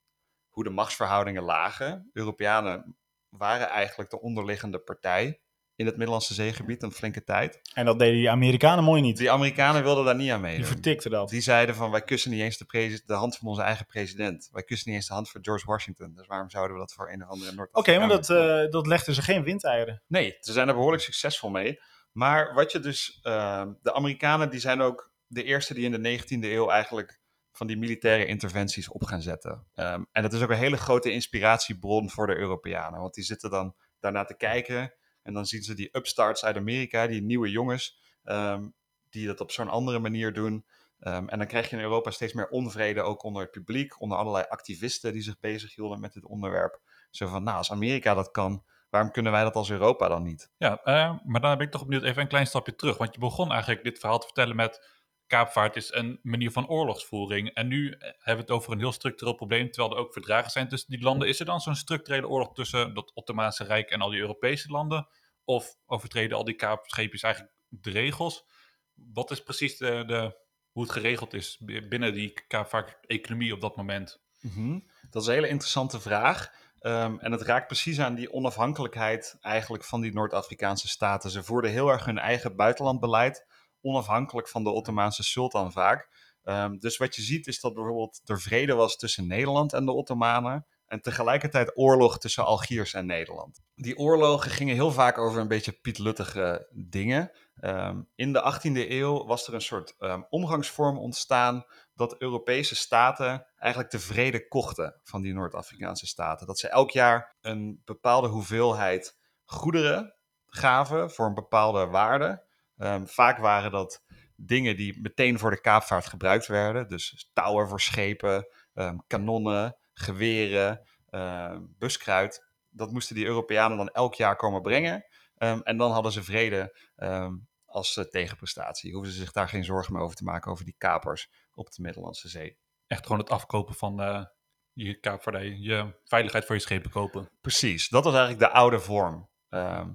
hoe de machtsverhoudingen lagen. Europeanen waren eigenlijk de onderliggende partij in het Middellandse zeegebied een flinke tijd. En dat deden die Amerikanen mooi niet. Die Amerikanen wilden daar niet aan Die meedoen. vertikten dat. Die zeiden van wij kussen niet eens de, de hand van onze eigen president. Wij kussen niet eens de hand van George Washington. Dus waarom zouden we dat voor een of andere noord Oké, maar dat, eh dat legden ze geen windeieren. Nee, ze zijn er behoorlijk succesvol mee. Maar wat je dus... eh, de Amerikanen die zijn ook de eerste die in de 19e eeuw eigenlijk van die militaire interventies op gaan zetten. Ehm, en dat is ook een hele grote inspiratiebron voor de Europeanen. Want die zitten dan daarna te kijken. En dan zien ze die upstarts uit Amerika, die nieuwe jongens, ehm, die dat op zo'n andere manier doen. Ehm, en dan krijg je in Europa steeds meer onvrede, ook onder het publiek, onder allerlei activisten die zich bezighielden met dit onderwerp. Zo van, nou, als Amerika dat kan, waarom kunnen wij dat als Europa dan niet? Ja, eh, maar dan ben ik toch benieuwd even een klein stapje terug. Want je begon eigenlijk dit verhaal te vertellen met kaapvaart is een manier van oorlogsvoering. En nu eh, hebben we het over een heel structureel probleem, terwijl er ook verdragen zijn tussen die landen. Is er dan zo'n structurele oorlog tussen dat Ottomaanse Rijk en al die Europese landen? Of overtreden al die kaapscheepjes eigenlijk de regels? Wat is precies de, hoe het geregeld is binnen die kaapvaart-economie op dat moment? Mhm. Dat is een hele interessante vraag. Ehm, en het raakt precies aan die onafhankelijkheid eigenlijk van die Noord-Afrikaanse staten. Ze voerden heel erg hun eigen buitenlandbeleid, onafhankelijk van de Ottomaanse sultan vaak. Ehm, dus wat je ziet is dat bijvoorbeeld er vrede was tussen Nederland en de Ottomanen. En tegelijkertijd oorlog tussen Algiers en Nederland. Die oorlogen gingen heel vaak over een beetje pietluttige dingen. Ehm, in de 18e eeuw was er een soort ehm, omgangsvorm ontstaan dat Europese staten eigenlijk de vrede kochten van die Noord-Afrikaanse staten. Dat ze elk jaar een bepaalde hoeveelheid goederen gaven voor een bepaalde waarde. Ehm, vaak waren dat dingen die meteen voor de kaapvaart gebruikt werden. Dus touwen voor schepen, ehm, kanonnen, geweren, ehm, buskruid. Dat moesten die Europeanen dan elk jaar komen brengen. En dan hadden ze vrede als eh, tegenprestatie. Hoeven ze zich daar geen zorgen meer over te maken over die kapers op de Middellandse Zee. Echt gewoon het afkopen van eh, je kaapvaardij, je veiligheid voor je schepen kopen. Precies, dat was eigenlijk de oude vorm. Ehm,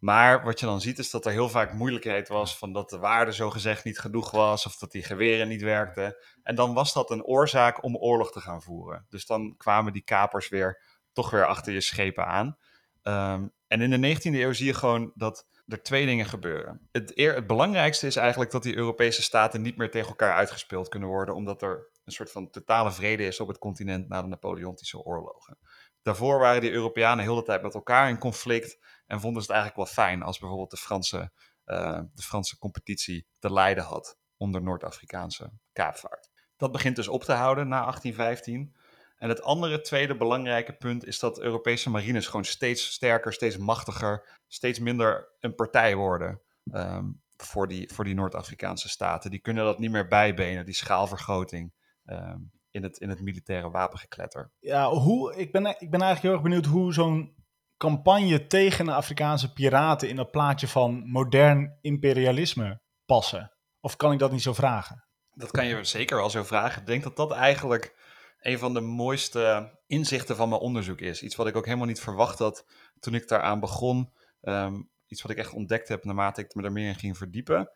maar wat je dan ziet is dat er heel vaak moeilijkheid was van dat de waarde zogezegd niet genoeg was of dat die geweren niet werkten. En dan was dat een oorzaak om oorlog te gaan voeren. Dus dan kwamen die kapers weer toch weer achter je schepen aan. Ehm, en in de 19e eeuw zie je gewoon dat er twee dingen gebeuren. Het, eer, het belangrijkste is eigenlijk dat die Europese staten niet meer tegen elkaar uitgespeeld kunnen worden, omdat er een soort van totale vrede is op het continent na de Napoleontische oorlogen. Daarvoor waren die Europeanen heel de tijd met elkaar in conflict en vonden ze het eigenlijk wel fijn als bijvoorbeeld de Franse, eh, de Franse competitie te lijden had onder Noord-Afrikaanse kaapvaart. Dat begint dus op te houden na 1815. En het andere tweede belangrijke punt is dat Europese marines gewoon steeds sterker, steeds machtiger, steeds minder een partij worden ehm, voor die, voor die Noord-Afrikaanse staten. Die kunnen dat niet meer bijbenen, die schaalvergroting ehm, in, het, in het militaire wapengekletter. Ja, hoe, ik, ben, ik ben eigenlijk heel erg benieuwd hoe zo'n campagne tegen de Afrikaanse piraten in dat plaatje van modern imperialisme passen. Of kan ik dat niet zo vragen? Dat kan je zeker wel zo vragen. Ik denk dat dat eigenlijk een van de mooiste inzichten van mijn onderzoek is. Iets wat ik ook helemaal niet verwacht had toen ik daaraan begon. Ehm, iets wat ik echt ontdekt heb naarmate ik me er meer in ging verdiepen.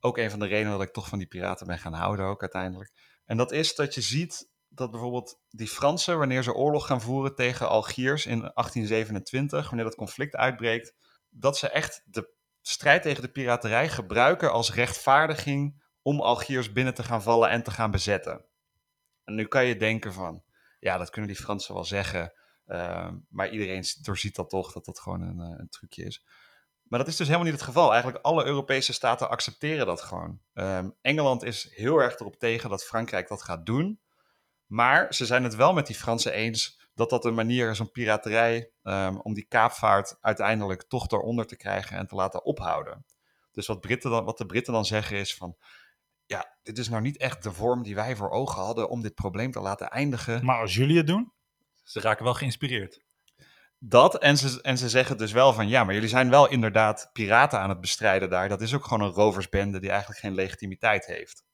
Ook een van de redenen dat ik toch van die piraten ben gaan houden ook uiteindelijk. En dat is dat je ziet dat bijvoorbeeld die Fransen, wanneer ze oorlog gaan voeren tegen Algiers in 1827, wanneer dat conflict uitbreekt, dat ze echt de strijd tegen de piraterij gebruiken als rechtvaardiging om Algiers binnen te gaan vallen en te gaan bezetten. En nu kan je denken van, ja, dat kunnen die Fransen wel zeggen, uh, maar iedereen doorziet dat toch, dat dat gewoon een, uh, een, trucje is. Maar dat is dus helemaal niet het geval. Eigenlijk alle Europese staten accepteren dat gewoon. Um, Engeland is heel erg erop tegen dat Frankrijk dat gaat doen. Maar ze zijn het wel met die Fransen eens dat dat een manier is om piraterij, um, om die kaapvaart uiteindelijk toch eronder te krijgen en te laten ophouden. Dus wat, Britten dan, wat de Britten dan zeggen is van, ja, dit is nou niet echt de vorm die wij voor ogen hadden om dit probleem te laten eindigen. Maar als jullie het doen? Ze raken wel geïnspireerd. dat, en ze, en ze zeggen dus wel van ja, maar jullie zijn wel inderdaad piraten aan het bestrijden daar. Dat is ook gewoon een roversbende die eigenlijk geen legitimiteit heeft.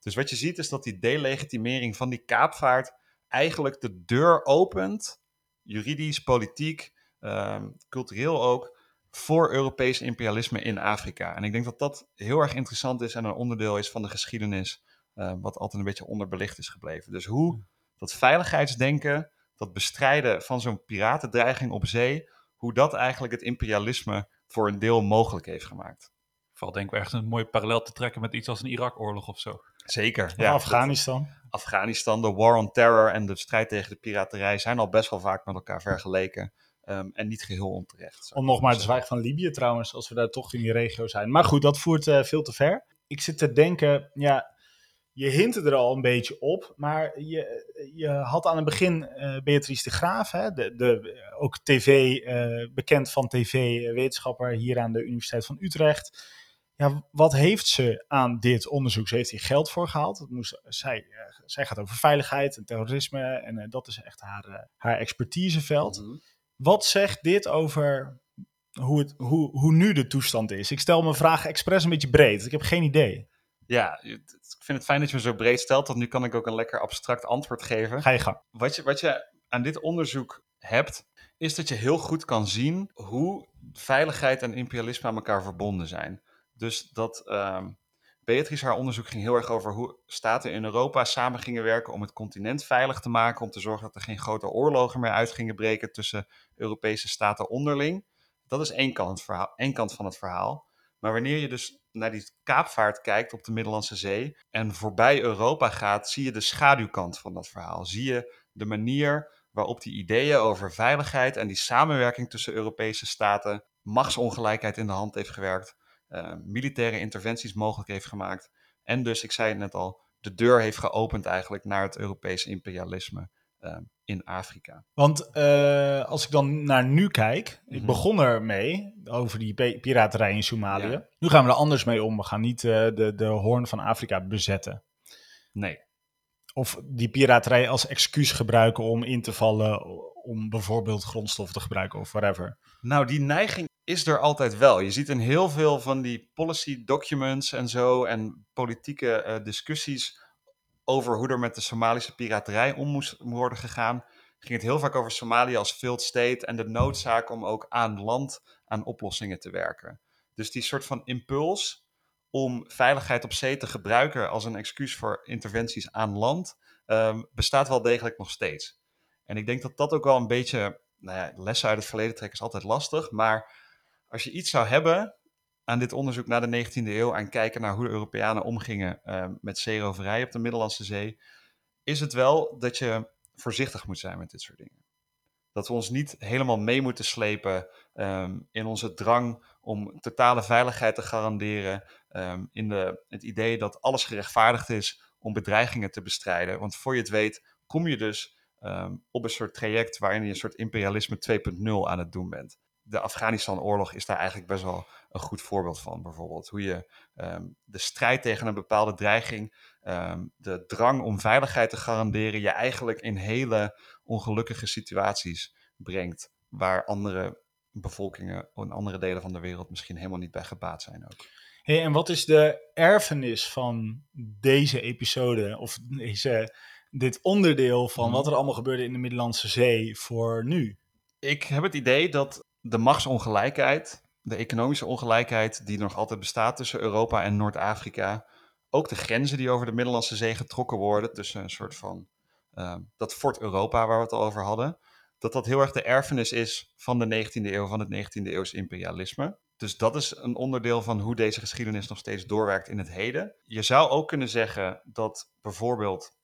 Dus wat je ziet is dat die delegitimering van die kaapvaart eigenlijk de deur opent, juridisch, politiek, ehm, cultureel ook, voor Europees imperialisme in Afrika. En ik denk dat dat heel erg interessant is en een onderdeel is van de geschiedenis, uh, wat altijd een beetje onderbelicht is gebleven. Dus hoe dat veiligheidsdenken, dat bestrijden van zo'n piratendreiging op zee, hoe dat eigenlijk het imperialisme voor een deel mogelijk heeft gemaakt. Vooral denk ik echt een mooi parallel te trekken met iets als een Irak-oorlog of zo. Zeker. Ja, Afghanistan. Afghanistan, de war on terror en de strijd tegen de piraterij zijn al best wel vaak met elkaar vergeleken. Ehm, en niet geheel onterecht. Om nog maar te zwijgen van Libië trouwens, als we daar toch in die regio zijn. Maar goed, dat voert uh, veel te ver. Ik zit te denken, ja, je hintte er al een beetje op, maar je, je had aan het begin uh, Beatrice de Graaf, hè, de, de, ook tv, uh, bekend van tv-wetenschapper hier aan de Universiteit van Utrecht. Ja, wat heeft ze aan dit onderzoek? Ze heeft hier geld voor gehaald. Het moest, zij, uh, zij gaat over veiligheid en terrorisme en dat is echt haar, haar expertiseveld. Mm -hmm. Wat zegt dit over hoe, het, hoe, hoe nu de toestand is? Ik stel mijn vraag expres een beetje breed. Ik heb geen idee. Ja, ik vind het fijn dat je me zo breed stelt, want nu kan ik ook een lekker abstract antwoord geven. Ga je gang. Wat je, wat je aan dit onderzoek hebt, is dat je heel goed kan zien hoe veiligheid en imperialisme aan elkaar verbonden zijn. Dus dat um, Beatrice haar onderzoek ging heel erg over hoe staten in Europa samen gingen werken om het continent veilig te maken, om te zorgen dat er geen grote oorlogen meer uit gingen breken tussen Europese staten onderling. Dat is één kant, één kant van het verhaal. Maar wanneer je dus naar die kaapvaart kijkt op de Middellandse Zee en voorbij Europa gaat, zie je de schaduwkant van dat verhaal. Zie je de manier waarop die ideeën over veiligheid en die samenwerking tussen Europese staten machtsongelijkheid in de hand heeft gewerkt, uh, militaire interventies mogelijk heeft gemaakt en dus, ik zei het net al, de deur heeft geopend eigenlijk naar het Europese imperialisme. Uh, in Afrika. Want uh, als ik dan naar nu kijk, ik mm -hmm. begon ermee over die piraterij in Somalië. Ja. Nu gaan we er anders mee om. We gaan niet uh, de, de hoorn van Afrika bezetten. Nee. Of die piraterij als excuus gebruiken om in te vallen, om bijvoorbeeld grondstoffen te gebruiken of whatever. Nou, die neiging is er altijd wel. Je ziet in heel veel van die policy documents en zo en politieke uh, discussies over hoe er met de Somalische piraterij om moest worden gegaan, ging het heel vaak over Somalië als failed state en de noodzaak om ook aan land aan oplossingen te werken. Dus die soort van impuls om veiligheid op zee te gebruiken als een excuus voor interventies aan land, um, bestaat wel degelijk nog steeds. En ik denk dat dat ook wel een beetje, nou ja, lessen uit het verleden trekken is altijd lastig, maar als je iets zou hebben aan dit onderzoek naar de 19e eeuw en kijken naar hoe de Europeanen omgingen uh, met zeeroverij op de Middellandse Zee, is het wel dat je voorzichtig moet zijn met dit soort dingen. Dat we ons niet helemaal mee moeten slepen um, in onze drang om totale veiligheid te garanderen, um, in de, het idee dat alles gerechtvaardigd is om bedreigingen te bestrijden. Want voor je het weet, kom je dus um, op een soort traject waarin je een soort imperialisme 2.0 aan het doen bent. De Afghanistan-oorlog is daar eigenlijk best wel een goed voorbeeld van, bijvoorbeeld. Hoe je um, de strijd tegen een bepaalde dreiging, um, de drang om veiligheid te garanderen, je eigenlijk in hele ongelukkige situaties brengt, waar andere bevolkingen in andere delen van de wereld misschien helemaal niet bij gebaat zijn ook. Hey, en wat is de erfenis van deze episode, of deze, dit onderdeel van wat er allemaal gebeurde in de Middellandse Zee voor nu? Ik heb het idee dat de machtsongelijkheid de economische ongelijkheid die nog altijd bestaat tussen Europa en Noord-Afrika. Ook de grenzen die over de Middellandse Zee getrokken worden tussen een soort van uh, dat Fort Europa waar we het al over hadden. Dat dat heel erg de erfenis is van de 19e eeuw, van het 19e eeuws imperialisme. Dus dat is een onderdeel van hoe deze geschiedenis nog steeds doorwerkt in het heden. Je zou ook kunnen zeggen dat bijvoorbeeld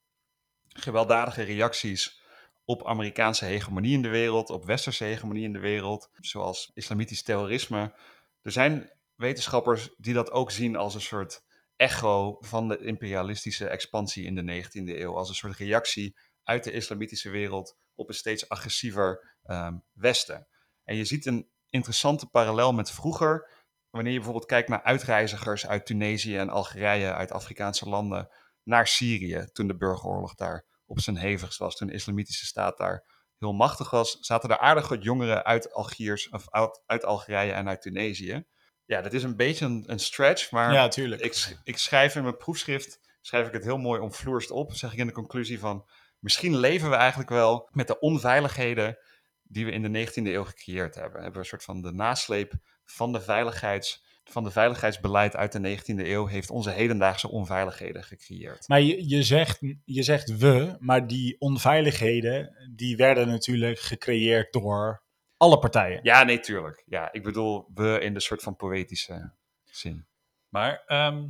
gewelddadige reacties op Amerikaanse hegemonie in de wereld, op westerse hegemonie in de wereld, zoals islamitisch terrorisme. Er zijn wetenschappers die dat ook zien als een soort echo van de imperialistische expansie in de 19e eeuw, als een soort reactie uit de islamitische wereld op een steeds agressiever um, Westen. En je ziet een interessante parallel met vroeger, wanneer je bijvoorbeeld kijkt naar uitreizigers uit Tunesië en Algerije, uit Afrikaanse landen, naar Syrië, toen de burgeroorlog daar op zijn hevigst was toen de islamitische staat daar heel machtig was, zaten er aardig wat jongeren uit, Algiers, of uit, uit Algerije en uit Tunesië. Ja, dat is een beetje een, een stretch, maar Ja, tuurlijk. ik, ik schrijf in mijn proefschrift, schrijf ik het heel mooi omvloerst op, zeg ik in de conclusie van, misschien leven we eigenlijk wel met de onveiligheden die we in de 19e eeuw gecreëerd hebben. Hebben we een soort van de nasleep van de veiligheids van de veiligheidsbeleid uit de 19e eeuw heeft onze hedendaagse onveiligheden gecreëerd. Maar je, je, zegt, je zegt we, maar die onveiligheden, die werden natuurlijk gecreëerd door alle partijen. Ja, nee, tuurlijk. Ja, ik bedoel we in de soort van poëtische zin. Maar ehm,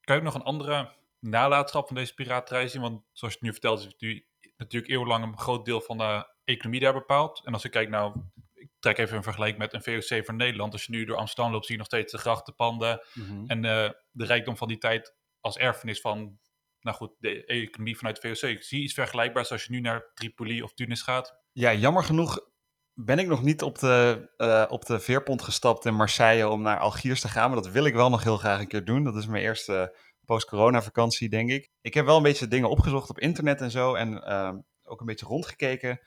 kan je ook nog een andere nalatenschap van deze piraterij zien? Want zoals je het nu vertelt, is het nu natuurlijk eeuwenlang een groot deel van de economie daar bepaald. En als ik kijk nou, trek even een vergelijking met een VOC voor Nederland. Als je nu door Amsterdam loopt, zie je nog steeds de grachtenpanden en eh, de rijkdom van die tijd als erfenis van, nou goed, de economie vanuit de VOC. Zie je iets vergelijkbaars als je nu naar Tripoli of Tunis gaat? Ja, jammer genoeg ben ik nog niet op de, eh, op de veerpont gestapt in Marseille om naar Algiers te gaan. Maar dat wil ik wel nog heel graag een keer doen. Dat is mijn eerste post-corona vakantie, denk ik. Ik heb wel een beetje dingen opgezocht op internet en zo. En ehm, ook een beetje rondgekeken.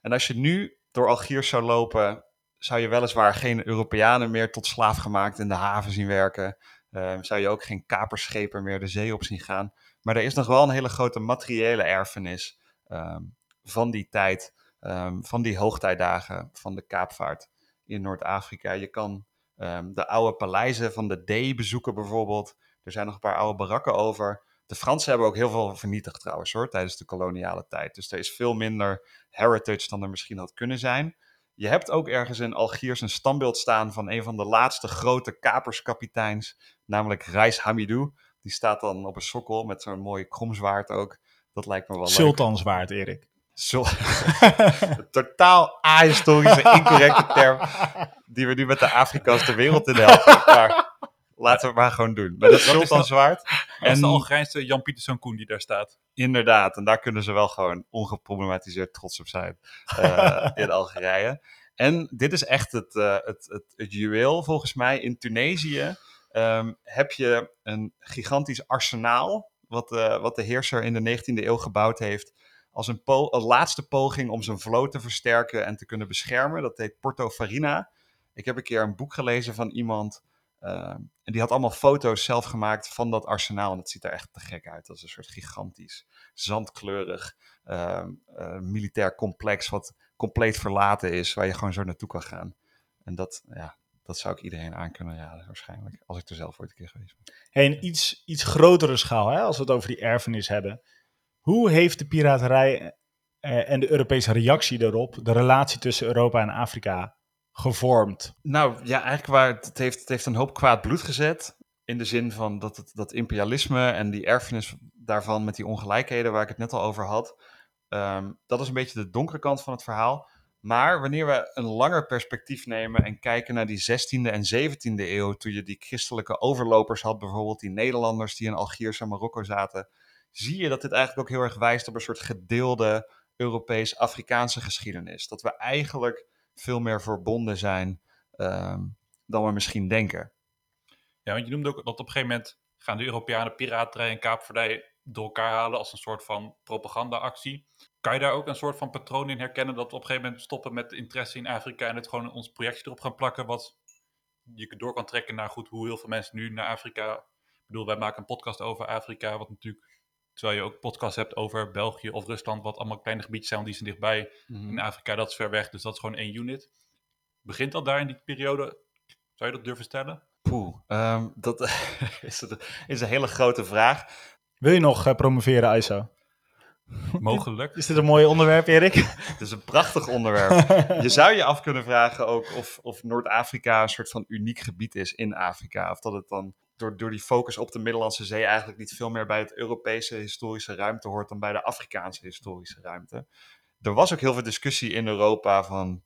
En als je nu door Algiers zou lopen, zou je weliswaar geen Europeanen meer tot slaaf gemaakt in de haven zien werken. Ehm, zou je ook geen kaperschepen meer de zee op zien gaan. Maar er is nog wel een hele grote materiële erfenis ehm, van die tijd, ehm, van die hoogtijdagen van de kaapvaart in Noord-Afrika. Je kan de oude paleizen van de D bezoeken bijvoorbeeld. Er zijn nog een paar oude barakken over. De Fransen hebben ook heel veel vernietigd trouwens hoor, tijdens de koloniale tijd. Dus er is veel minder heritage dan er misschien had kunnen zijn. Je hebt ook ergens in Algiers een standbeeld staan van een van de laatste grote kaperskapiteins, namelijk Reis Hamidou. Die staat dan op een sokkel met zo'n mooi kromzwaard ook. Dat lijkt me wel leuk. Sultanswaard, Erik. Sul- een totaal ahistorische, incorrecte term. Die we nu met de Afrika's de wereld in helpen. Maar laten we het maar gewoon doen. Met het sultanzwaard. En En de Algerijnse Jan Pieterszoon Koen die daar staat. inderdaad, en daar kunnen ze wel gewoon ongeproblematiseerd trots op zijn. eh, in Algerije. En dit is echt het, eh, het, het, het juweel volgens mij. In Tunesië ehm, heb je een gigantisch arsenaal. Wat, eh, wat de heerser in de 19e eeuw gebouwd heeft. Als een, po- een laatste poging om zijn vloot te versterken en te kunnen beschermen. Dat heet Porto Farina. Ik heb een keer een boek gelezen van iemand. ehm, en die had allemaal foto's zelf gemaakt van dat arsenaal. En dat ziet er echt te gek uit. Dat is een soort gigantisch, zandkleurig ehm, eh, militair complex. Wat compleet verlaten is, waar je gewoon zo naartoe kan gaan. En dat, ja, dat zou ik iedereen aan kunnen raden, waarschijnlijk. Als ik er zelf ooit een keer geweest ben. Een iets, iets grotere schaal, hè, als we het over die erfenis hebben. Hoe heeft de piraterij eh, en de Europese reactie daarop de relatie tussen Europa en Afrika gevormd? Nou ja, eigenlijk waar het, heeft, het heeft een hoop kwaad bloed gezet. In de zin van dat, het, dat imperialisme en die erfenis daarvan met die ongelijkheden waar ik het net al over had. ehm, dat is een beetje de donkere kant van het verhaal. Maar wanneer we een langer perspectief nemen en kijken naar die 16e en 17e eeuw, toen je die christelijke overlopers had, bijvoorbeeld die Nederlanders die in Algiers en Marokko zaten, zie je dat dit eigenlijk ook heel erg wijst op een soort gedeelde Europees-Afrikaanse geschiedenis. Dat we eigenlijk veel meer verbonden zijn ehm, dan we misschien denken. Ja, want je noemde ook dat op een gegeven moment gaan de Europeanen piraterij en kaapvaardij door elkaar halen als een soort van propagandaactie. Kan je daar ook een soort van patroon in herkennen dat we op een gegeven moment stoppen met interesse in Afrika en het gewoon ons projectje erop gaan plakken wat je door kan trekken naar goed hoe heel veel mensen nu naar Afrika. Ik bedoel, wij maken een podcast over Afrika, wat natuurlijk, terwijl je ook podcasts hebt over België of Rusland, wat allemaal kleine gebiedjes zijn, want die zijn dichtbij. In Afrika, dat is ver weg, dus dat is gewoon één unit. Begint dat daar in die periode? Zou je dat durven stellen? Poeh, ehm, dat is, een, is een hele grote vraag. Wil je nog eh, promoveren, ISO? Mogelijk. Is dit een mooi onderwerp, Erik? Het is een prachtig onderwerp. je zou je af kunnen vragen ook of, of Noord-Afrika een soort van uniek gebied is in Afrika. Of dat het dan door, door die focus op de Middellandse Zee eigenlijk niet veel meer bij het Europese historische ruimte hoort dan bij de Afrikaanse historische ruimte. Er was ook heel veel discussie in Europa van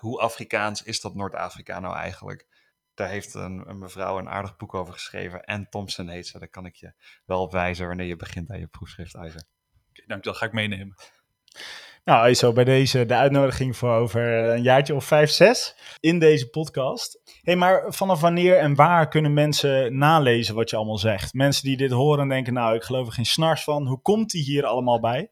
hoe Afrikaans is dat Noord-Afrika nou eigenlijk? Daar heeft een, een mevrouw een aardig boek over geschreven. Anne Thompson heet ze. Daar kan ik je wel wijzen wanneer je begint aan je proefschrift, Isaac. Oké, dankjewel, ga ik meenemen. Nou, ISO, bij deze de uitnodiging voor over een jaartje of vijf, zes in deze podcast. hey, maar vanaf wanneer en waar kunnen mensen nalezen wat je allemaal zegt? Mensen die dit horen en denken, nou, ik geloof er geen snars van. Hoe komt die hier allemaal bij?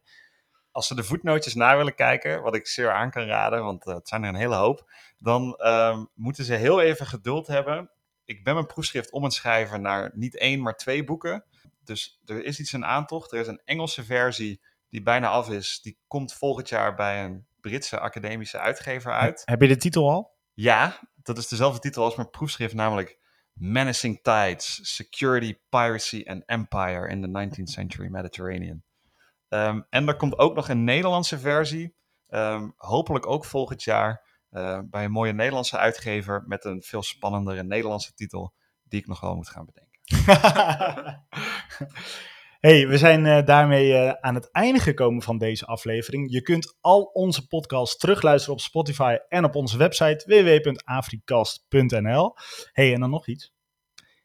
als ze de voetnootjes na willen kijken, wat ik zeer aan kan raden, want uh, het zijn er een hele hoop, dan uh, moeten ze heel even geduld hebben. Ik ben mijn proefschrift om het schrijven naar niet één, maar twee boeken. Dus er is iets in aantocht. Er is een Engelse versie die bijna af is. Die komt volgend jaar bij een Britse academische uitgever uit. Heb je de titel al? Ja, dat is dezelfde titel als mijn proefschrift, namelijk Menacing Tides, Security, Piracy and Empire in the 19th Century Mediterranean. Um, en er komt ook nog een Nederlandse versie, um, hopelijk ook volgend jaar, uh, bij een mooie Nederlandse uitgever met een veel spannendere Nederlandse titel, die ik nog wel moet gaan bedenken. Hey, we zijn uh, daarmee uh, aan het einde gekomen van deze aflevering. Je kunt al onze podcasts terugluisteren op Spotify en op onze website www.africast.nl. Hey, en dan nog iets.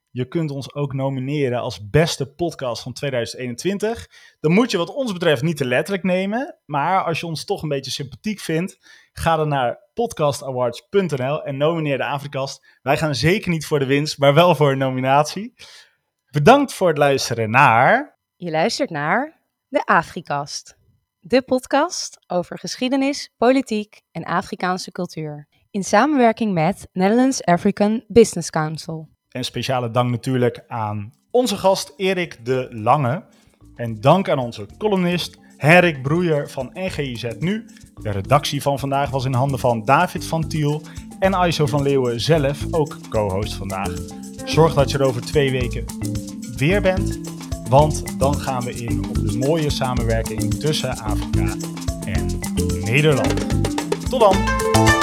Je kunt ons ook nomineren als beste podcast van 2021. Dan moet je wat ons betreft niet te letterlijk nemen. Maar als je ons toch een beetje sympathiek vindt, ga dan naar podcastawards.nl en nomineer de Afrikast. Wij gaan zeker niet voor de winst, maar wel voor een nominatie. Bedankt voor het luisteren naar... Je luistert naar de Afrikast. De podcast over geschiedenis, politiek en Afrikaanse cultuur. In samenwerking met Netherlands African Business Council. En speciale dank natuurlijk aan onze gast Erik de Lange. En dank aan onze columnist Herik Broeier van NGIZ Nu. De redactie van vandaag was in handen van David van Tiel en Aiso van Leeuwen zelf, ook co-host vandaag. Zorg dat je er over twee weken weer bent, want dan gaan we in op de mooie samenwerking tussen Afrika en Nederland. Tot dan!